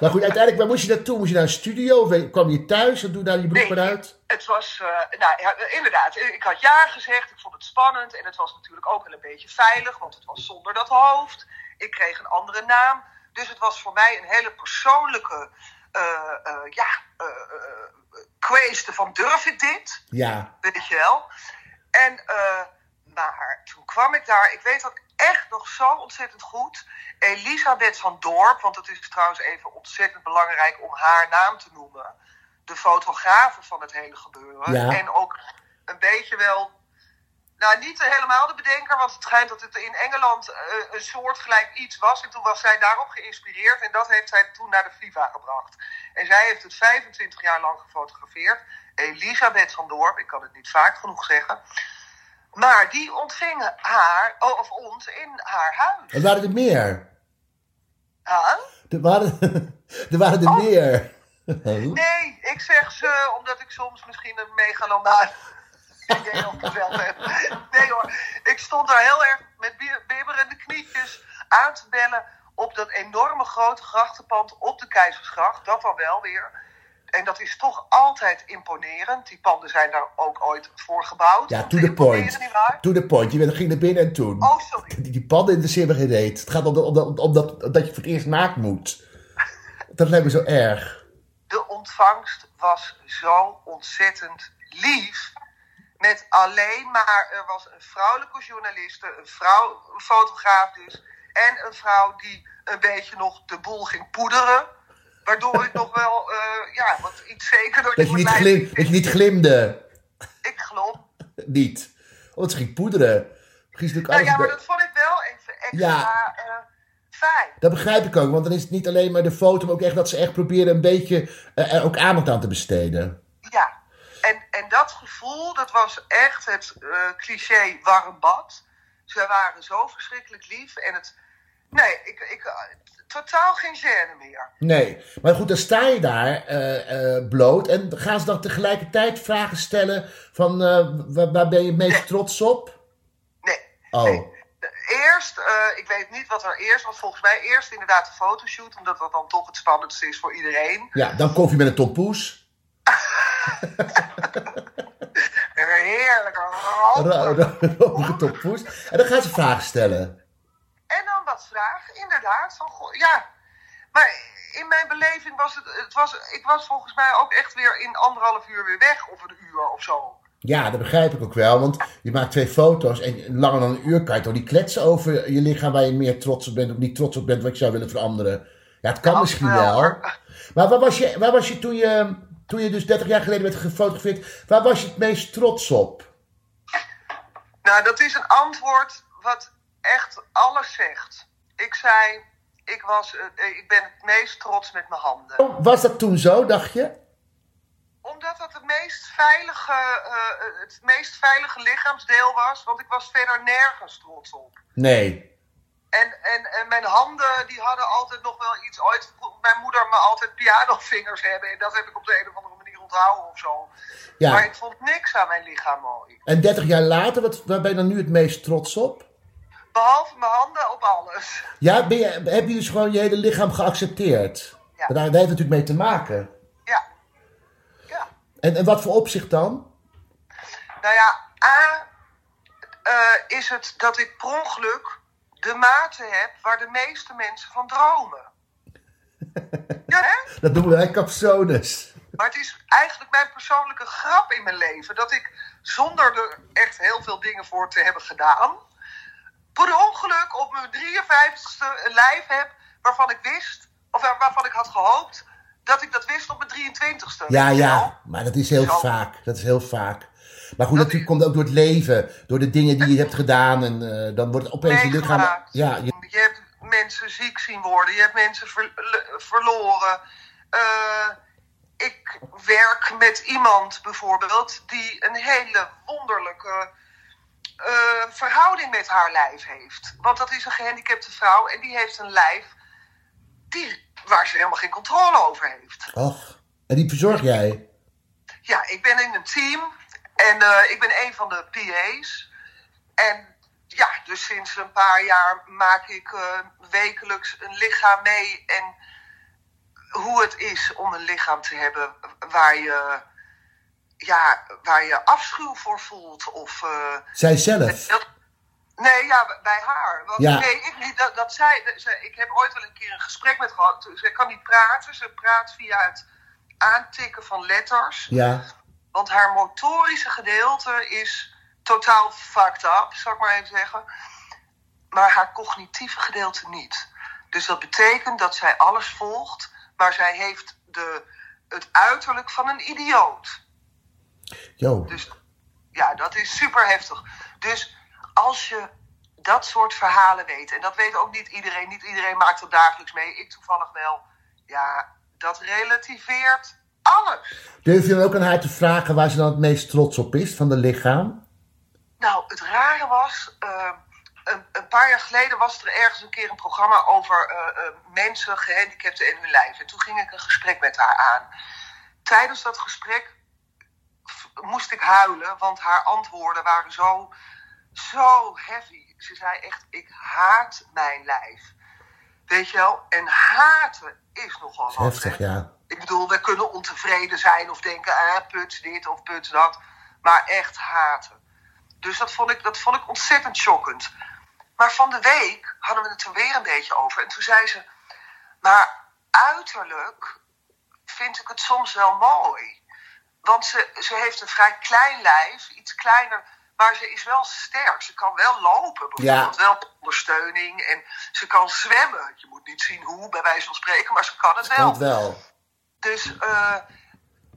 Maar goed, uiteindelijk, waar moest je naartoe? Moest je naar een studio? Of kwam je thuis? En doe daar je broek Nee. maar uit? Het was, eh, nou ja, inderdaad, ik had ja gezegd, ik vond het spannend en het was natuurlijk ook wel een beetje veilig, want het was zonder dat hoofd. Ik kreeg een andere naam, dus het was voor mij een hele persoonlijke, eh ja, kwestie van durf ik dit? Ja. weet je wel. En, maar toen kwam ik daar, ik weet dat echt nog zo ontzettend goed. Elisabeth van Dorp, want het is trouwens even ontzettend belangrijk om haar naam te noemen. De fotografe van het hele gebeuren. Ja. En ook een beetje wel, nou niet helemaal de bedenker, want het schijnt dat het in Engeland eh, een soortgelijk iets was. En toen was zij daarop geïnspireerd en dat heeft zij toen naar de FIFA gebracht. En zij heeft het 25 jaar lang gefotografeerd. Elisabeth van Dorp, ik kan het niet vaak genoeg zeggen. Maar die ontving haar, oh, of ons, in haar huis. Er waren er meer. Huh? Er waren er, waren er meer. Huh? Nee, ik zeg ze omdat ik soms misschien een megalomaan idee op mezelf heb. Nee hoor, ik stond daar heel erg met bi- bibberende knietjes aan te bellen op dat enorme grote grachtenpand op de Keizersgracht. Dat dan wel weer. En dat is toch altijd imponerend. Die panden zijn daar ook ooit voor gebouwd. Ja, to the point. To the point. Je ging naar binnen en toen. Oh, sorry. Die, die panden interesseert me geen reet. Het gaat om dat, dat je voor het eerst naakt moet. Dat lijkt me zo erg. De ontvangst was zo ontzettend lief. Met alleen maar, er was een vrouwelijke journaliste, een vrouw, een fotograaf dus. En een vrouw die een beetje nog de boel ging poederen. Waardoor ik nog wel, eh, ja, wat iets zekerder Dat je niet, glim, dat je niet glimde. Ik glom. Niet. Want ze ging poederen. Natuurlijk Nou ja, maar dat vond ik wel even extra Ja. eh, fijn. Dat begrijp ik ook, want dan is het niet alleen maar de foto, maar ook echt dat ze echt proberen een beetje er ook aandacht aan te besteden. Ja, en, en dat gevoel, dat was echt het eh, cliché warm bad. Ze waren zo verschrikkelijk lief en het... Nee, ik, ik, totaal geen gêne meer. Nee, maar goed, dan sta je daar eh, eh, bloot en gaan ze dan tegelijkertijd vragen stellen van eh, waar, waar ben je het meest trots op? Nee. Oh, Eerst, ik weet niet wat er eerst was, volgens mij eerst inderdaad de fotoshoot, omdat dat dan toch het spannendste is voor iedereen. ja, dan koffie met een tompoes. Een Een ra- romige tompoes. En dan gaan ze vragen stellen. Vragen, inderdaad. Van, goh, ja. Maar in mijn beleving was het, het was, ik was volgens mij ook echt weer in anderhalf uur weer weg, of een uur of zo. Ja, dat begrijp ik ook wel, want je maakt twee foto's en langer dan een uur kan je toch niet kletsen over je lichaam waar je meer trots op bent of niet trots op bent wat je zou willen veranderen. Ja, het kan Nou, misschien wel, wel. hoor. Maar waar was je, waar was je, toen, je toen je dus 30 jaar geleden werd gefotografeerd, waar was je het meest trots op? Nou, dat is een antwoord wat echt alles zegt. Ik zei, ik, was, eh, ik ben het meest trots met mijn handen. Was dat toen zo, dacht je? Omdat dat het meest veilige, eh, het meest veilige lichaamsdeel was. Want ik was verder nergens trots op. Nee. En, en, en mijn handen, die hadden altijd nog wel iets. Ooit mijn moeder me altijd pianovingers hebben. En dat heb ik op de een of andere manier onthouden of zo. Ja. Maar ik vond niks aan mijn lichaam mooi. En 30 jaar later, wat, waar ben je dan nu het meest trots op? Behalve mijn handen op alles. Ja, ben je, heb je dus gewoon je hele lichaam geaccepteerd? Ja. Daar, heeft het natuurlijk mee te maken. Ja. Ja. En, en wat voor opzicht dan? Nou ja, A eh, is het dat ik per ongeluk de mate heb waar de meeste mensen van dromen. Ja, hè? Dat noemen wij capsones. Maar het is eigenlijk mijn persoonlijke grap in mijn leven. Dat ik zonder er echt heel veel dingen voor te hebben gedaan. Per ongeluk op mijn 53ste een lijf heb waarvan ik wist. of waar- waarvan ik had gehoopt. dat ik dat wist op mijn 23ste. Ja, ja, maar dat is heel Zo. vaak. Dat is heel vaak. Maar goed, Dat natuurlijk komt ook door het leven. Door de dingen die je hebt gedaan. En eh, dan wordt het opeens je lichaam... Ja, je- Je hebt mensen ziek zien worden, je hebt mensen ver- verloren. Eh, ik werk met iemand bijvoorbeeld die een hele wonderlijke eh, verhouding met haar lijf heeft. Want dat is een gehandicapte vrouw en die heeft een lijf die, waar ze helemaal geen controle over heeft. och. En die verzorg jij? Ja, ik ben in een team en eh, ik ben een van de PA's. En ja, dus sinds een paar jaar maak ik eh, wekelijks een lichaam mee. En hoe het is om een lichaam te hebben waar je, ja, waar je afschuw voor voelt. Of, eh, Zij zelf? dat- nee, ja, bij haar. Want, Ja. Nee, ik niet. Dat, dat zij, dat- zij- ik heb ooit wel een keer een gesprek met gehad. Ze kan niet praten. Ze praat via het aantikken van letters. Ja. Want haar motorische gedeelte is totaal fucked up, zou ik maar even zeggen. Maar haar cognitieve gedeelte niet. Dus dat betekent dat zij alles volgt, maar zij heeft de, het uiterlijk van een idioot. Jo. Dus ja, dat is super heftig. Dus als je dat soort verhalen weet, en dat weet ook niet iedereen, niet iedereen maakt dat dagelijks mee, ik toevallig wel, ja, dat relativeert alles. Durf je dan ook aan haar te vragen waar ze dan het meest trots op is van de lichaam? Nou, het rare was, eh, een, een paar jaar geleden was er ergens een keer een programma over eh, eh, mensen, gehandicapten en hun lijf. En toen ging ik een gesprek met haar aan. Tijdens dat gesprek moest ik huilen, want haar antwoorden waren zo, zo heavy. Ze zei echt, ik haat mijn lijf. Weet je wel? En haten is nogal wat. Heftig, ja. Ik bedoel, we kunnen ontevreden zijn of denken, ah, put dit of put dat. Maar echt haten. Dus dat vond ik, dat vond ik ontzettend shockend. Maar van de week hadden we het er weer een beetje over. En toen zei ze, maar uiterlijk vind ik het soms wel mooi. Want ze, ze heeft een vrij klein lijf, iets kleiner, maar ze is wel sterk. Ze kan wel lopen, bijvoorbeeld. Wel ondersteuning. En ze kan zwemmen. Je moet niet zien hoe, bij wijze van spreken, maar ze kan het wel. Kan het wel. Dus eh,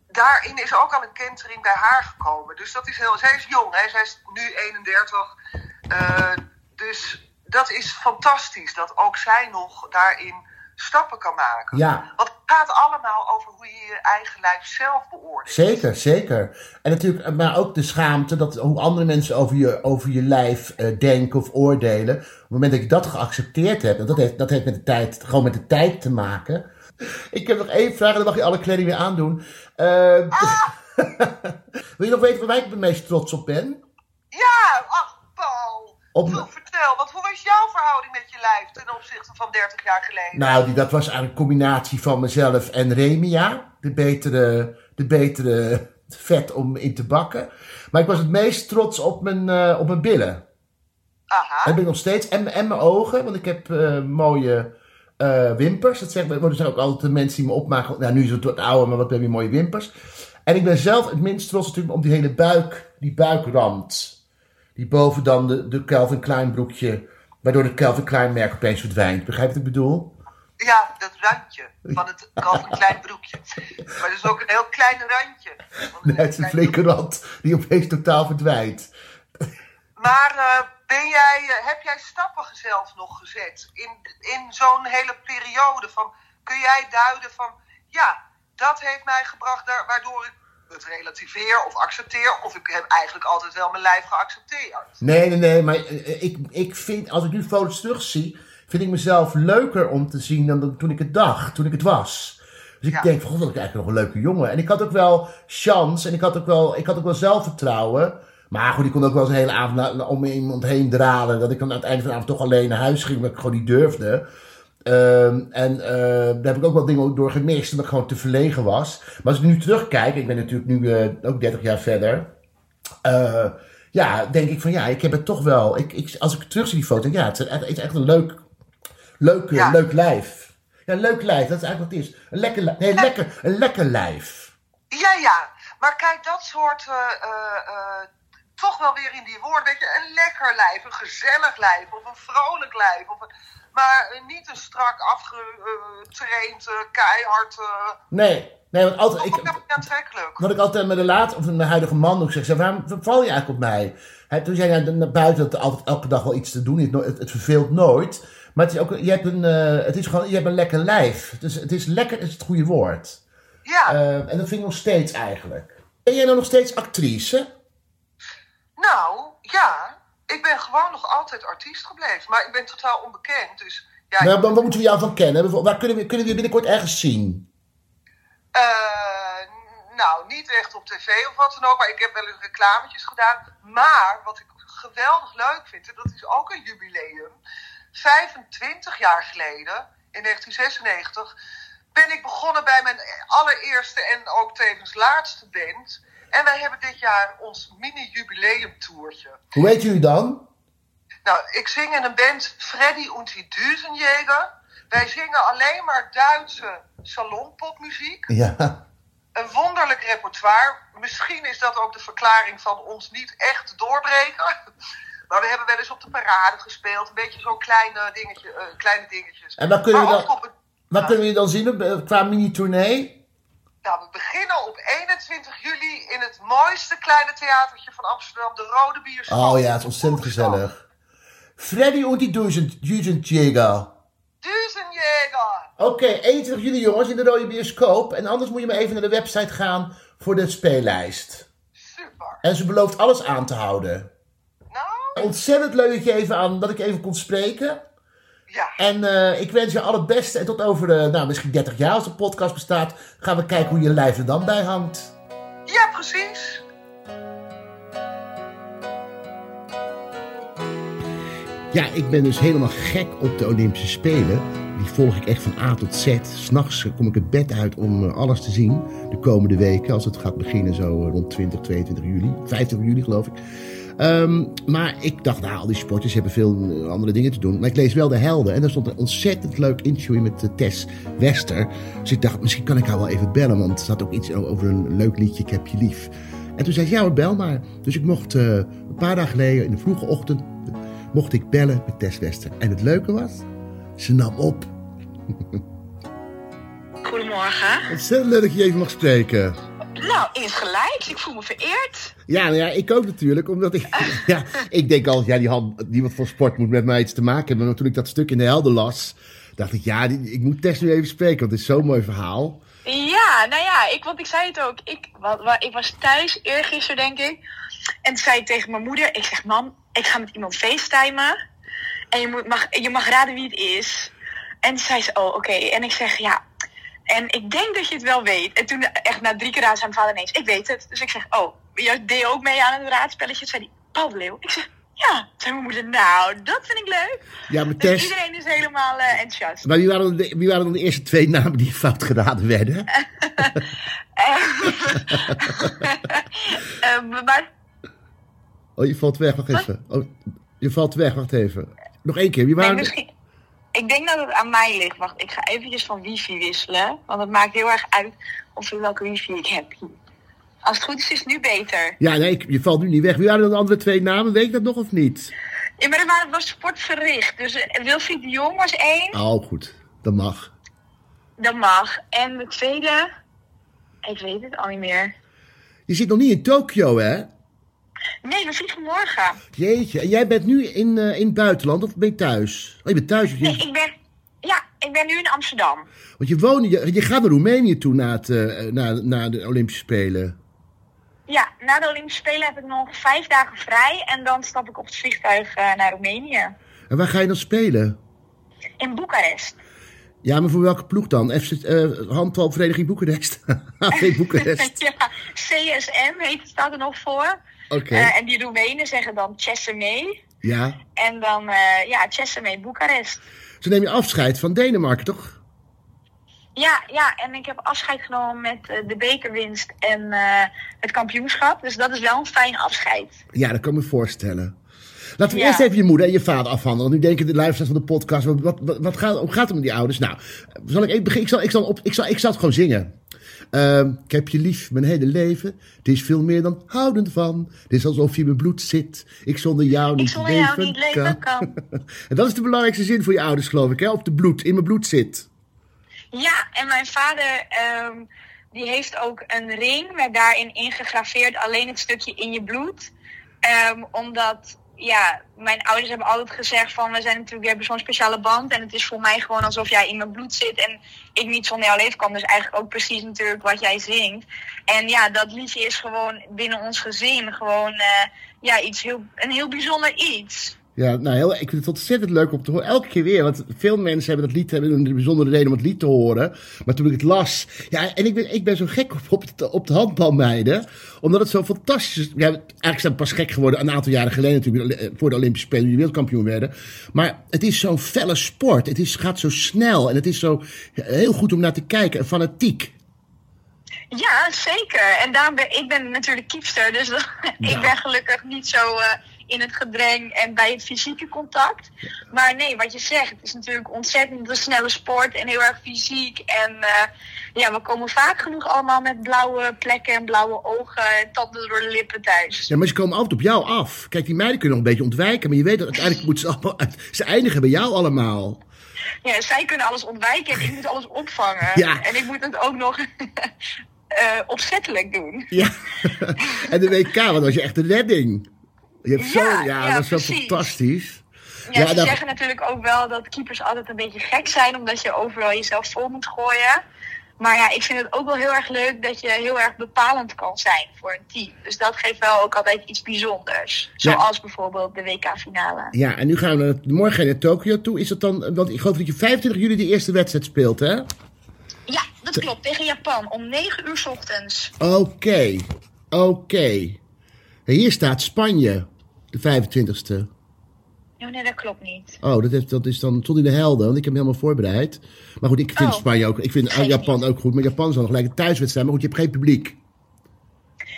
daarin is ook al een kentering bij haar gekomen. Dus dat is heel. Zij is jong, hè? zij is nu 31. Eh, dus dat is fantastisch dat ook zij nog daarin stappen kan maken. Ja. Want het gaat allemaal over hoe je je eigen lijf zelf beoordeelt. Zeker, zeker. En natuurlijk, maar ook de schaamte dat hoe andere mensen over je, over je lijf eh, denken of oordelen. Op het moment dat je dat geaccepteerd hebt, en dat heeft, dat heeft met de tijd, gewoon met de tijd te maken. Ik heb nog één vraag en dan mag je alle kleding weer aandoen. Eh, Wil je nog weten waar ik het meest trots op ben? Op- vertel, want hoe was jouw verhouding met je lijf ten opzichte van 30 jaar geleden? Nou, die, dat was eigenlijk een combinatie van mezelf en Remia. De betere, de betere vet om in te bakken. Maar ik was het meest trots op mijn, eh, op mijn billen. Aha. Dat ben ik nog steeds. En, en mijn ogen, want ik heb eh, mooie eh, wimpers. Dat zeggen, er zijn ook altijd de mensen die me opmaken. Nou, nu is het wat ouder, maar wat heb je mooie wimpers. En ik ben zelf het minst trots natuurlijk op die hele buik, die buikrand. Die boven dan de, de Calvin Klein broekje, waardoor het Calvin Klein merk opeens verdwijnt. Begrijp je wat ik bedoel? Ja, dat randje van het Calvin Klein broekje. Maar dat is ook een heel klein randje. Nee, het is een flinke rand die opeens totaal verdwijnt. Maar eh, ben jij, eh, heb jij stappen zelf nog gezet in, in zo'n hele periode? Van, kun jij duiden van, ja, dat heeft mij gebracht daar, waardoor ik het relativeer of accepteer. Of ik heb eigenlijk altijd wel mijn lijf geaccepteerd. Nee, nee, nee, maar eh, ik, ik vind, als ik nu foto's terugzie, vind ik mezelf leuker om te zien dan toen ik het dacht, toen ik het was. Dus ik Ja. denk, van, god, dat ik eigenlijk nog een leuke jongen. En ik had ook wel chance en ik had ook wel, ik had ook wel zelfvertrouwen. Maar goed, ik kon ook wel eens een hele avond om iemand heen dralen. Dat ik dan aan het einde van de avond toch alleen naar huis ging, omdat ik gewoon niet durfde. Ehm, en eh, daar heb ik ook wel dingen door gemist, omdat ik gewoon te verlegen was. Maar als ik nu terugkijk, ik ben natuurlijk nu eh, ook 30 jaar verder. eh, ja, denk ik van ja, ik heb het toch wel. Ik, ik, als ik terug zie die foto, ja, het is echt, het is echt een leuk, leuk, Ja. leuk lijf. Ja, leuk lijf, dat is eigenlijk wat het is. Een lekker, nee, lekker, een lekker lijf. Ja, ja. Maar kijk, dat soort toch wel weer in die woorden. Weet je, een lekker lijf, een gezellig lijf of een vrolijk lijf. Of een, maar eh, niet een strak afgetraind, eh, keihard. eh Nee, nee, want altijd, ik. Wat ik altijd met de laat of met mijn huidige man ook zeg, zeg waarom val je eigenlijk op mij? Toen zei hij naar, buiten dat er altijd elke dag wel iets te doen is. Het, het verveelt nooit. Maar het is ook, je hebt een, het is gewoon, je hebt een lekker lijf. Dus het is lekker, is het goede woord. Ja, en dat vind ik nog steeds eigenlijk. Ben jij nou nog steeds actrice? nou, ja. Ik ben gewoon nog altijd artiest gebleven. Maar ik ben totaal onbekend. Dus ja, Waar, waar moeten we jou van kennen? Waar kunnen we, kunnen we je binnenkort ergens zien? Eh, nou, niet echt op tv of wat dan ook, maar ik heb wel eens reclametjes gedaan. Maar wat ik geweldig leuk vind, en dat is ook een jubileum. 25 jaar geleden, in 1996, ben ik begonnen bij mijn allereerste en ook tevens laatste band. En wij hebben dit jaar ons mini-jubileumtoertje. Hoe heet jullie dan? Nou, ik zing in een band Freddy und die Düsenjäger. Wij zingen alleen maar Duitse salonpopmuziek Ja. een wonderlijk repertoire. Misschien is dat ook de verklaring van ons niet echt doorbreken. Maar we hebben wel eens op de parade gespeeld. Een beetje zo'n kleine, dingetje, eh, kleine dingetjes. En waar kunnen we dan- op Waar kunnen we je dan zien eh, qua mini-tournee? Nou, we beginnen op 21 juli in het mooiste kleine theatertje van Amsterdam. De Rode Bioscoop. Oh ja, het is ontzettend gezellig. Freddy und die Duizend, Duizendjäger. Düsenjäger. Oké, 21 juli jongens in de rode bioscoop. En anders moet je maar even naar de website gaan voor de speellijst. Super. En ze belooft alles aan te houden. Nou, Ontzettend leuk dat, je even aan, dat ik even kon spreken. Ja. En eh, ik wens je alle het beste. En tot over, eh, nou, misschien 30 jaar als de podcast bestaat, gaan we kijken hoe je lijf er dan bij hangt. Ja, precies. Ja, ik ben dus helemaal gek op de Olympische Spelen. die volg ik echt van A tot Z. S'nachts kom ik het bed uit om eh, alles te zien. De komende weken, als het gaat beginnen zo rond 20, 22 juli. 25 juli geloof ik. Ehm, maar ik dacht, nou, al die sporters hebben veel eh, andere dingen te doen. Maar ik lees wel de helden. En daar stond een ontzettend leuk interview in met eh, Tess Wester. Dus ik dacht, misschien kan ik haar wel even bellen. Want er zat ook iets over een leuk liedje, Ik heb je lief. En toen zei ze, ja, bel maar. Dus ik mocht eh, een paar dagen geleden, in de vroege ochtend, mocht ik bellen met Tess Wester. En het leuke was, ze nam op. Goedemorgen. Ontzettend leuk dat je even mag spreken. Nou, insgelijks. Ik voel me vereerd. Ja, nou ja, ik ook natuurlijk, omdat ik... ja, ik denk al, ja, die hand, niemand van sport moet met mij iets te maken hebben. Maar toen ik dat stuk in de helden las, dacht ik, ja, die- ik moet Tess nu even spreken, want het is zo'n mooi verhaal. Ja, nou ja, ik, want ik zei het ook. Ik, wa- wa- ik was thuis eergisteren, denk ik. En toen zei ik tegen mijn moeder, ik zeg, mam, ik ga met iemand facetimen. En je, moet, mag, je mag raden wie het is. En toen zei ze, oh, oké. En ik zeg, ja. En ik denk dat je het wel weet. En toen, echt na drie keer raad, zei mijn vader ineens, ik weet het. Dus ik zeg, oh, je deed ook mee aan het raadspelletje? Toen zei hij, Paul de Leeuw. Ik zeg, ja. Toen zei mijn moeder, nou, dat vind ik leuk. Ja, maar Dus Tess, iedereen is helemaal eh, enthousiast. maar wie waren, de, wie waren dan de eerste twee namen die fout geraden werden? Eh, maar Oh, je valt weg, wacht even. Oh, je valt weg, wacht even. Nog één keer, wie waren misschien. Ik denk dat het aan mij ligt. Wacht, ik ga eventjes van wifi wisselen. Want het maakt heel erg uit of welke wifi ik heb. Als het goed is, is het nu beter. Ja, nee, je valt nu niet weg. Wie waren dan de andere twee namen? Weet ik dat nog of niet? Ja, maar dat waren- was sportverricht. Dus eh, Wilfried de Jong was één. Oh, goed. Dat mag. Dat mag. En de tweede... Ik weet het al niet meer. Je zit nog niet in Tokio, hè? Nee, we vliegen morgen. Jeetje. En jij bent nu in, eh, in het buitenland of ben je thuis? Oh, je bent thuis. Je, Nee, ik ben... Ja, ik ben nu in Amsterdam. Want je, woont, je, je gaat naar Roemenië toe na, het, eh, na, na de Olympische Spelen. Ja, na de Olympische Spelen heb ik nog vijf dagen vrij. En dan stap ik op het vliegtuig eh, naar Roemenië. En waar ga je dan spelen? In Boekarest. Ja, maar voor welke ploeg dan? FC, eh handbalvereniging Boekarest. HV Boekarest. ja, CSM heet, staat er nog voor. Oké. Eh, en die Roemenen zeggen dan Chesame. Ja. En dan, eh ja, Chesame Boekarest. Zo neem je afscheid van Denemarken, toch? Ja, ja, en ik heb afscheid genomen met eh, de bekerwinst en het kampioenschap. Dus dat is wel een fijn afscheid. Ja, dat kan ik me voorstellen. Laten we Ja. eerst even je moeder en je vader afhandelen. Want nu denken de luisteraars van de podcast, wat, wat, gaat, hoe gaat het met die ouders? Nou, zal ik? Ik zal, ik zal, op, ik zal, ik zal het gewoon zingen. Ehm, ik heb je lief mijn hele leven. Het is veel meer dan houden van. Het is alsof je in mijn bloed zit. Ik zonder jou niet Ik zonder leven, jou niet leven kan. en dat is de belangrijkste zin voor je ouders, geloof ik, hè? Op de bloed, in mijn bloed zit. Ja, en mijn vader, ehm, die heeft ook een ring met daarin ingegraveerd alleen het stukje in je bloed. Ehm, omdat, ja, mijn ouders hebben altijd gezegd van, we zijn natuurlijk, we hebben zo'n speciale band. En het is voor mij gewoon alsof jij in mijn bloed zit en ik niet zonder jou leven kan. Dus eigenlijk ook precies natuurlijk wat jij zingt. En ja, dat liedje is gewoon binnen ons gezin gewoon, eh, ja, iets heel, een heel bijzonder iets. Ja, nou, heel, ik vind het ontzettend leuk om te horen. Elke keer weer. Want veel mensen hebben dat lied, hebben een bijzondere reden om het lied te horen. Maar toen ik het las. Ja, en ik ben, ik ben zo gek op, op, de, op de handbalmeiden. Omdat het zo fantastisch is. Ja, eigenlijk zijn we pas gek geworden een aantal jaren geleden natuurlijk. eh, Voor de Olympische Spelen, die wereldkampioen werden. Maar het is zo'n felle sport. Het is, gaat zo snel. En het is zo heel goed om naar te kijken. En fanatiek. Ja, zeker. En daarom ben ik ben natuurlijk kiepster, dus ik ben gelukkig niet zo eh, in het gedreng en bij het fysieke contact. Maar nee, wat je zegt, het is natuurlijk ontzettend een snelle sport en heel erg fysiek. En eh, ja, we komen vaak genoeg allemaal met blauwe plekken en blauwe ogen en tanden door de lippen thuis. Ja, maar ze komen altijd op jou af. Kijk, die meiden kunnen nog een beetje ontwijken. Maar je weet dat uiteindelijk moeten ze allemaal. Ze eindigen bij jou allemaal. Ja, zij kunnen alles ontwijken en ik moet alles opvangen. Ja. En ik moet het ook nog eh, opzettelijk doen. Ja. en de WK, want dat was je echt een redding. Je hebt zo, Ja, ja, ja, dat is zo precies. fantastisch. Ja, ze dan- zeggen natuurlijk ook wel dat keepers altijd een beetje gek zijn, omdat je overal jezelf vol moet gooien. Maar ja, ik vind het ook wel heel erg leuk dat je heel erg bepalend kan zijn voor een team. Dus dat geeft wel ook altijd iets bijzonders. Ja. Zoals bijvoorbeeld de WK-finale. Ja, en nu gaan we naar, morgen naar Tokio toe. Is dat dan, want ik geloof dat je 25 juli de eerste wedstrijd speelt, hè? Ja, dat klopt. Tegen Japan om 9 uur 's ochtends. Oké, oké. Hier staat Spanje, de 25ste. Oh, nee, dat klopt niet. Oh, dat, heeft, dat is dan tot in de helden, want ik heb hem helemaal voorbereid. Maar goed, ik vind Oh. Spanje ook, ik vind Japan niet. ook goed. Maar Japan is dan gelijk een thuiswedstrijd, maar goed, je hebt geen publiek.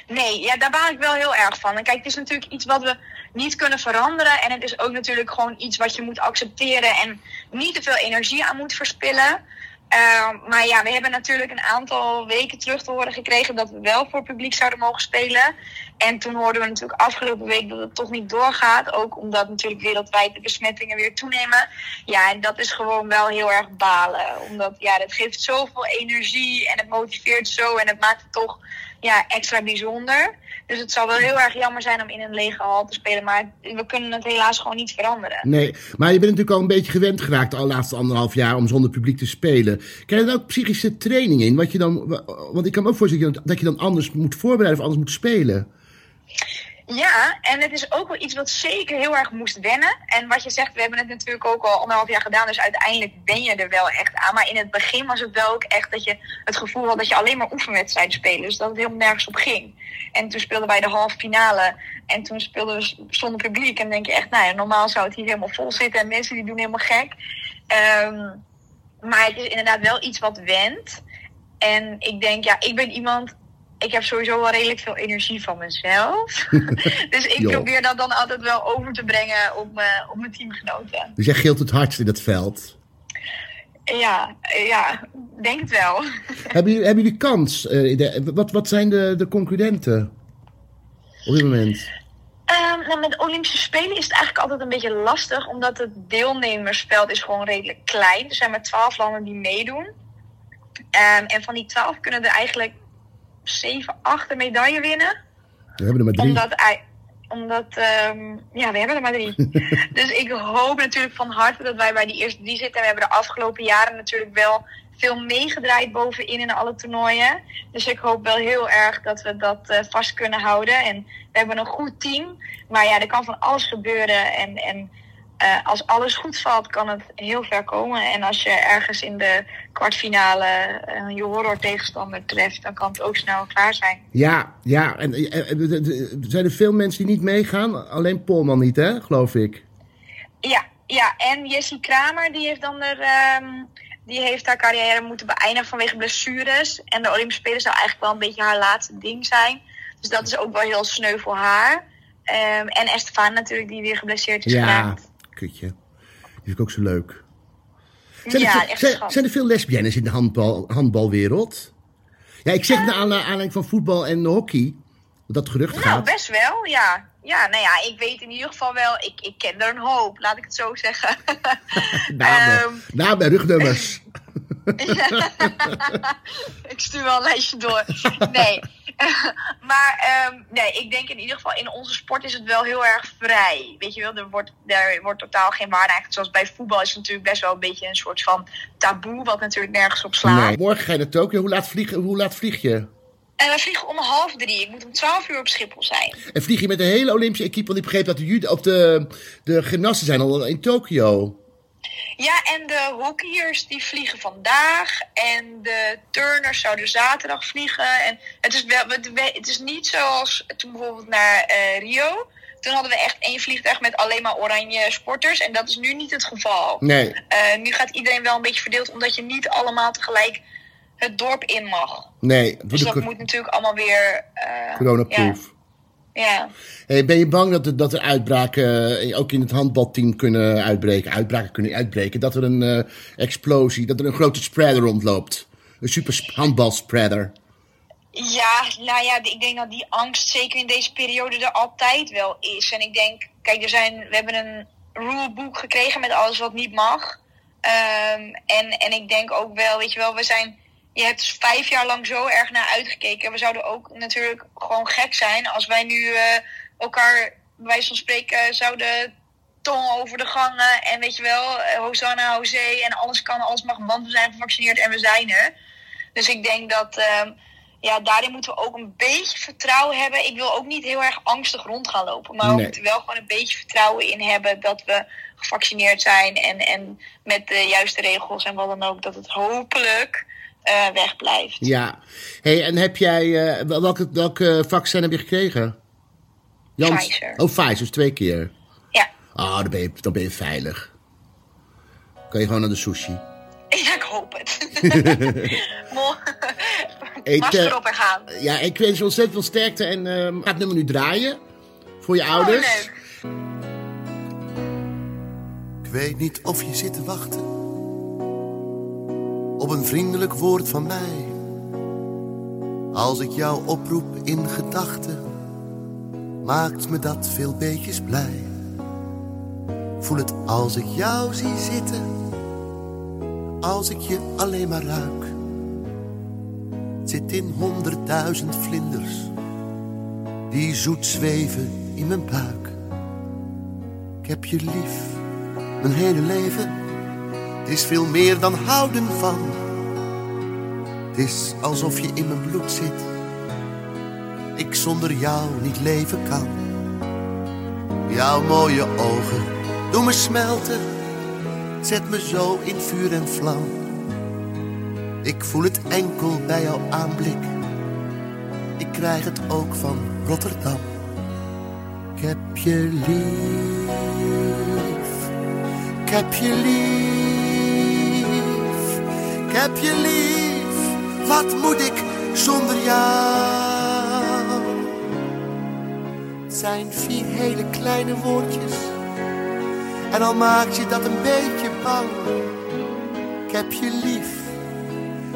Nee, ja, daar baal ik wel heel erg van. En kijk, het is natuurlijk iets wat we niet kunnen veranderen. En het is ook natuurlijk gewoon iets wat je moet accepteren en niet te veel energie aan moet verspillen. Ehm, maar ja, we hebben natuurlijk een aantal weken terug te horen gekregen dat we wel voor publiek zouden mogen spelen. En toen hoorden we natuurlijk afgelopen week dat het toch niet doorgaat. Ook omdat natuurlijk wereldwijd de besmettingen weer toenemen. Ja, en dat is gewoon wel heel erg balen. Omdat ja, dat geeft zoveel energie en het motiveert zo en het maakt het toch ja, extra bijzonder. Dus het zal wel heel erg jammer zijn om in een lege hal te spelen. Maar we kunnen het helaas gewoon niet veranderen. Nee, maar je bent natuurlijk al een beetje gewend geraakt de laatste anderhalf jaar om zonder publiek te spelen. Krijg je dan ook psychische training in? Wat je dan, want ik kan me ook voorstellen dat je dan anders moet voorbereiden of anders moet spelen. Ja, en het is ook wel iets wat zeker heel erg moest wennen. En wat je zegt, we hebben het natuurlijk ook al anderhalf jaar gedaan. Dus uiteindelijk ben je er wel echt aan. Maar in het begin was het wel ook echt dat je het gevoel had dat je alleen maar oefenwedstrijden speelde. Dus dat het helemaal nergens op ging. En toen speelden wij de halve finale. En toen speelden we zonder publiek. En dan denk je echt, nou ja, normaal zou het hier helemaal vol zitten. En mensen die doen helemaal gek. Ehm, maar het is inderdaad wel iets wat wendt. En ik denk, ja, ik ben iemand. Ik heb sowieso wel redelijk veel energie van mezelf. dus ik probeer dat dan altijd wel over te brengen op, mijn- op mijn teamgenoten. Dus jij gilt het hardst in het veld. Ja, ja, denk het wel. hebben, jullie, hebben jullie kans? eh, de- wat, wat zijn de, de concurrenten op dit moment? Ehm, nou, met de Olympische Spelen is het eigenlijk altijd een beetje lastig, omdat het deelnemersveld is gewoon redelijk klein. Er zijn maar twaalf landen die meedoen. Ehm, en van die twaalf kunnen er eigenlijk zeven, acht een medaille winnen. We hebben er maar drie. Omdat, omdat ehm, ja, we hebben er maar drie. dus ik hoop natuurlijk van harte dat wij bij die eerste drie zitten. En we hebben de afgelopen jaren natuurlijk wel veel meegedraaid bovenin in alle toernooien. Dus ik hoop wel heel erg dat we dat eh, vast kunnen houden. En we hebben een goed team. Maar ja, er kan van alles gebeuren. En, en eh, als alles goed valt, kan het heel ver komen. En als je ergens in de kwartfinale eh, je horror tegenstander treft, dan kan het ook snel klaar zijn. Ja, ja. En, eh, zijn er veel mensen die niet meegaan? Alleen Polman niet, hè? Geloof ik. Ja, ja, en Jessie Kramer die heeft dan er, ehm, die heeft haar carrière moeten beëindigen vanwege blessures. En de Olympische Spelen zou eigenlijk wel een beetje haar laatste ding zijn. Dus dat is ook wel heel sneu voor haar. Ehm, en Estefan natuurlijk, die weer geblesseerd is Ja, geraakt. Kutje. Die vind ik ook zo leuk. Zijn, Ja, er, echt zijn, er veel lesbiennes in de handbal, handbalwereld? Ja, ik zeg naar aanle- aanleiding van voetbal en hockey. Dat gerucht Nou, gaat. best wel, ja. Ja, nou ja, ik weet in ieder geval wel, ik, ik ken er een hoop, laat ik het zo zeggen. Namen, Ehm, namen en rugnummers. ik stuur wel een lijstje door. Nee. maar ehm, nee, ik denk in ieder geval in onze sport is het wel heel erg vrij. Weet je wel, er wordt, er wordt totaal geen waarde eigenlijk. Zoals bij voetbal is het natuurlijk best wel een beetje een soort van taboe, wat natuurlijk nergens op slaat. Nee. Morgen ga je naar Tokio. Hoe laat, vlieg, hoe laat vlieg je? En we vliegen om half drie. Ik moet om twaalf uur op Schiphol zijn. En vlieg je met de hele Olympische equipe? Want ik begreep dat de, of de, de gymnasten zijn al in Tokio. Ja, en de hockeyers die vliegen vandaag. En de turners zouden zaterdag vliegen. En het is, wel, het, is niet zoals toen bijvoorbeeld naar eh, Rio. Toen hadden we echt één vliegtuig met alleen maar oranje sporters. En dat is nu niet het geval. Nee. Eh, nu gaat iedereen wel een beetje verdeeld, omdat je niet allemaal tegelijk het dorp in mag. Nee, Dus dat moet natuurlijk allemaal weer. coronaproof. Ja, ja. Hey, ben je bang dat er, dat er uitbraken, eh, ook in het handbalteam kunnen uitbreken, uitbraken kunnen uitbreken, dat er een eh, explosie, dat er een grote spreader rondloopt? Een super sp- handbalspreader. Ja, nou ja, ik denk dat die angst zeker in deze periode er altijd wel is. En ik denk, kijk, er zijn, we hebben een rulebook gekregen met alles wat niet mag. Ehm, en, en ik denk ook wel, weet je wel, we zijn, je hebt dus vijf jaar lang zo erg naar uitgekeken. We zouden ook natuurlijk gewoon gek zijn als wij nu eh, elkaar, bij wijze van spreken, zouden tongen over de gangen. En weet je wel, eh, Hosanna, José en alles kan, alles mag, want we zijn gevaccineerd en we zijn er. Dus ik denk dat, ehm, ja, daarin moeten we ook een beetje vertrouwen hebben. Ik wil ook niet heel erg angstig rond gaan lopen. Maar we moeten wel gewoon een beetje vertrouwen in hebben dat we gevaccineerd zijn. En, en met de juiste regels en wat dan ook, dat het hopelijk wegblijft. Ja. Hey, en heb jij, eh, wel- welke, welke vaccin heb je gekregen? Pfizer. Oh, Pfizer, dus twee keer. Ja. Ah, dan ben je, dan ben je veilig. Kan je gewoon naar de sushi. Ja, ik hoop het. Masker eh, op en gaan. Ja, ik wens je ontzettend veel sterkte en ehm ga het nummer nu draaien. Voor je Oh, ouders. leuk. Ik weet niet of je zit te wachten op een vriendelijk woord van mij. Als ik jou oproep in gedachten, maakt me dat veel beetjes blij. Voel het als ik jou zie zitten, als ik je alleen maar ruik. Zit in honderdduizend vlinders, die zoet zweven in mijn buik. Ik heb je lief, mijn hele leven. Is veel meer dan houden van. Het is alsof je in mijn bloed zit. Ik zonder jou niet leven kan. Jouw mooie ogen doen me smelten. Zet me zo in vuur en vlam. Ik voel het enkel bij jouw aanblik. Ik krijg het ook van Rotterdam. Ik heb je lief. Ik heb je lief. Ik heb je lief. Wat moet ik zonder jou? Zijn vier hele kleine woordjes. En al maakt je dat een beetje bang. Ik heb je lief.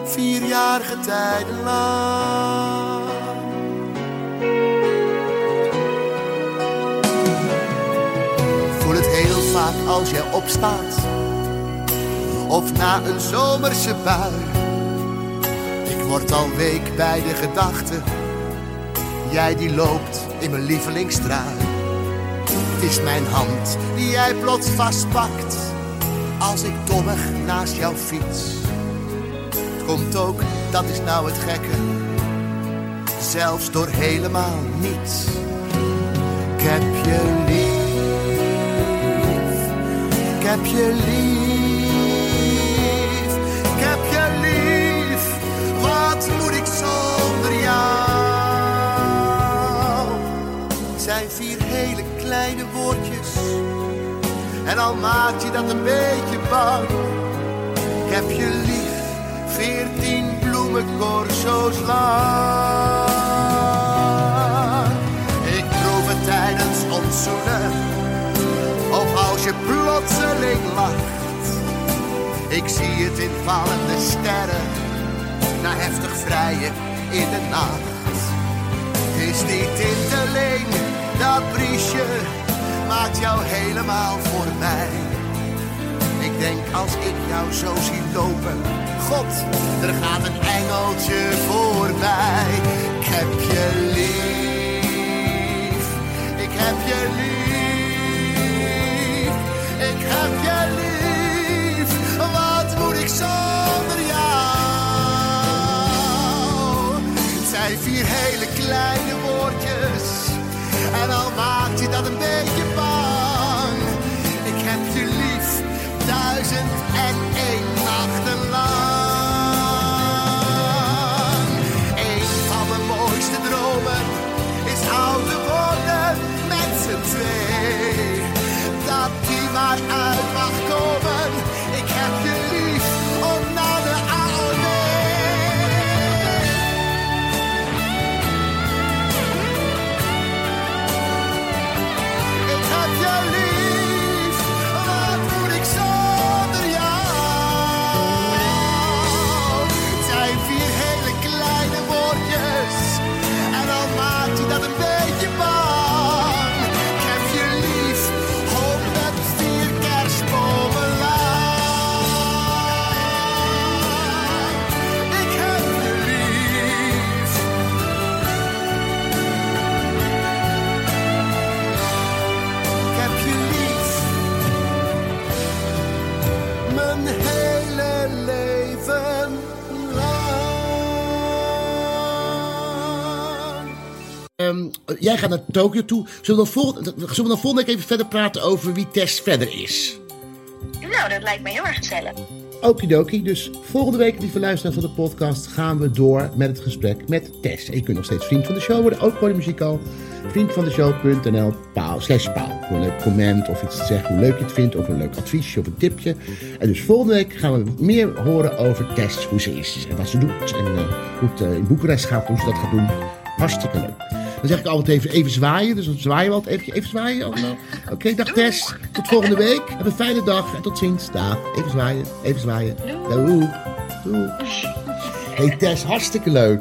Vierjarige tijden lang. voel het heel vaak als jij opstaat. Of na een zomerse bui. Ik word al week bij de gedachte. Jij die loopt in mijn lievelingstrui. Het is mijn hand die jij plots vastpakt. Als ik dommig naast jou fiets. Het komt ook, dat is nou het gekke. Zelfs door helemaal niets. Ik heb je lief. Ik heb je lief, kleine woordjes. En al maakt je dat een beetje bang. Ik heb je lief, veertien bloemencorso's lang. Ik proef het tijdens ons zoenen. Of als je plotseling lacht. Ik zie het in vallende sterren. Na heftig vrijen in de nacht. Is die tinteling, dat briesje, maakt jou helemaal voor mij. Ik denk als ik jou zo zie lopen. God, er gaat een engeltje voorbij. Ik heb je lief, ik heb je lief. Ik heb je lief, wat moet ik zonder jou? Zijn vier hele kleine maakt je dat een beetje bang. Ik heb je lief, duizend jij gaat naar Tokio toe. Zullen we, dan volgende, zullen we dan volgende week even verder praten over wie Tess verder is? Nou, dat lijkt me heel erg gezellig. Okidoki. Dus volgende week, lieve luisteraars van de podcast, gaan we door met het gesprek met Tess. En je kunt nog steeds vriend van de show worden, ook voor de muziek al. vriendvandeshow.nl paal, slash paal. Voor een leuk comment of iets te zeggen hoe leuk je het vindt. Of een leuk adviesje of een tipje. En dus volgende week gaan we meer horen over Tess. Hoe ze is en wat ze doet. En eh, hoe het eh, in Boekarest gaat, hoe ze dat gaat doen. Hartstikke leuk. Dan zeg ik altijd even, even zwaaien. Dus dan zwaaien we altijd even, even zwaaien allemaal. Oké, dag Tess. Tot volgende week. Heb een fijne dag en tot ziens. Dag. Even zwaaien. Even zwaaien. Doei. Doei. Hey Tess, hartstikke leuk.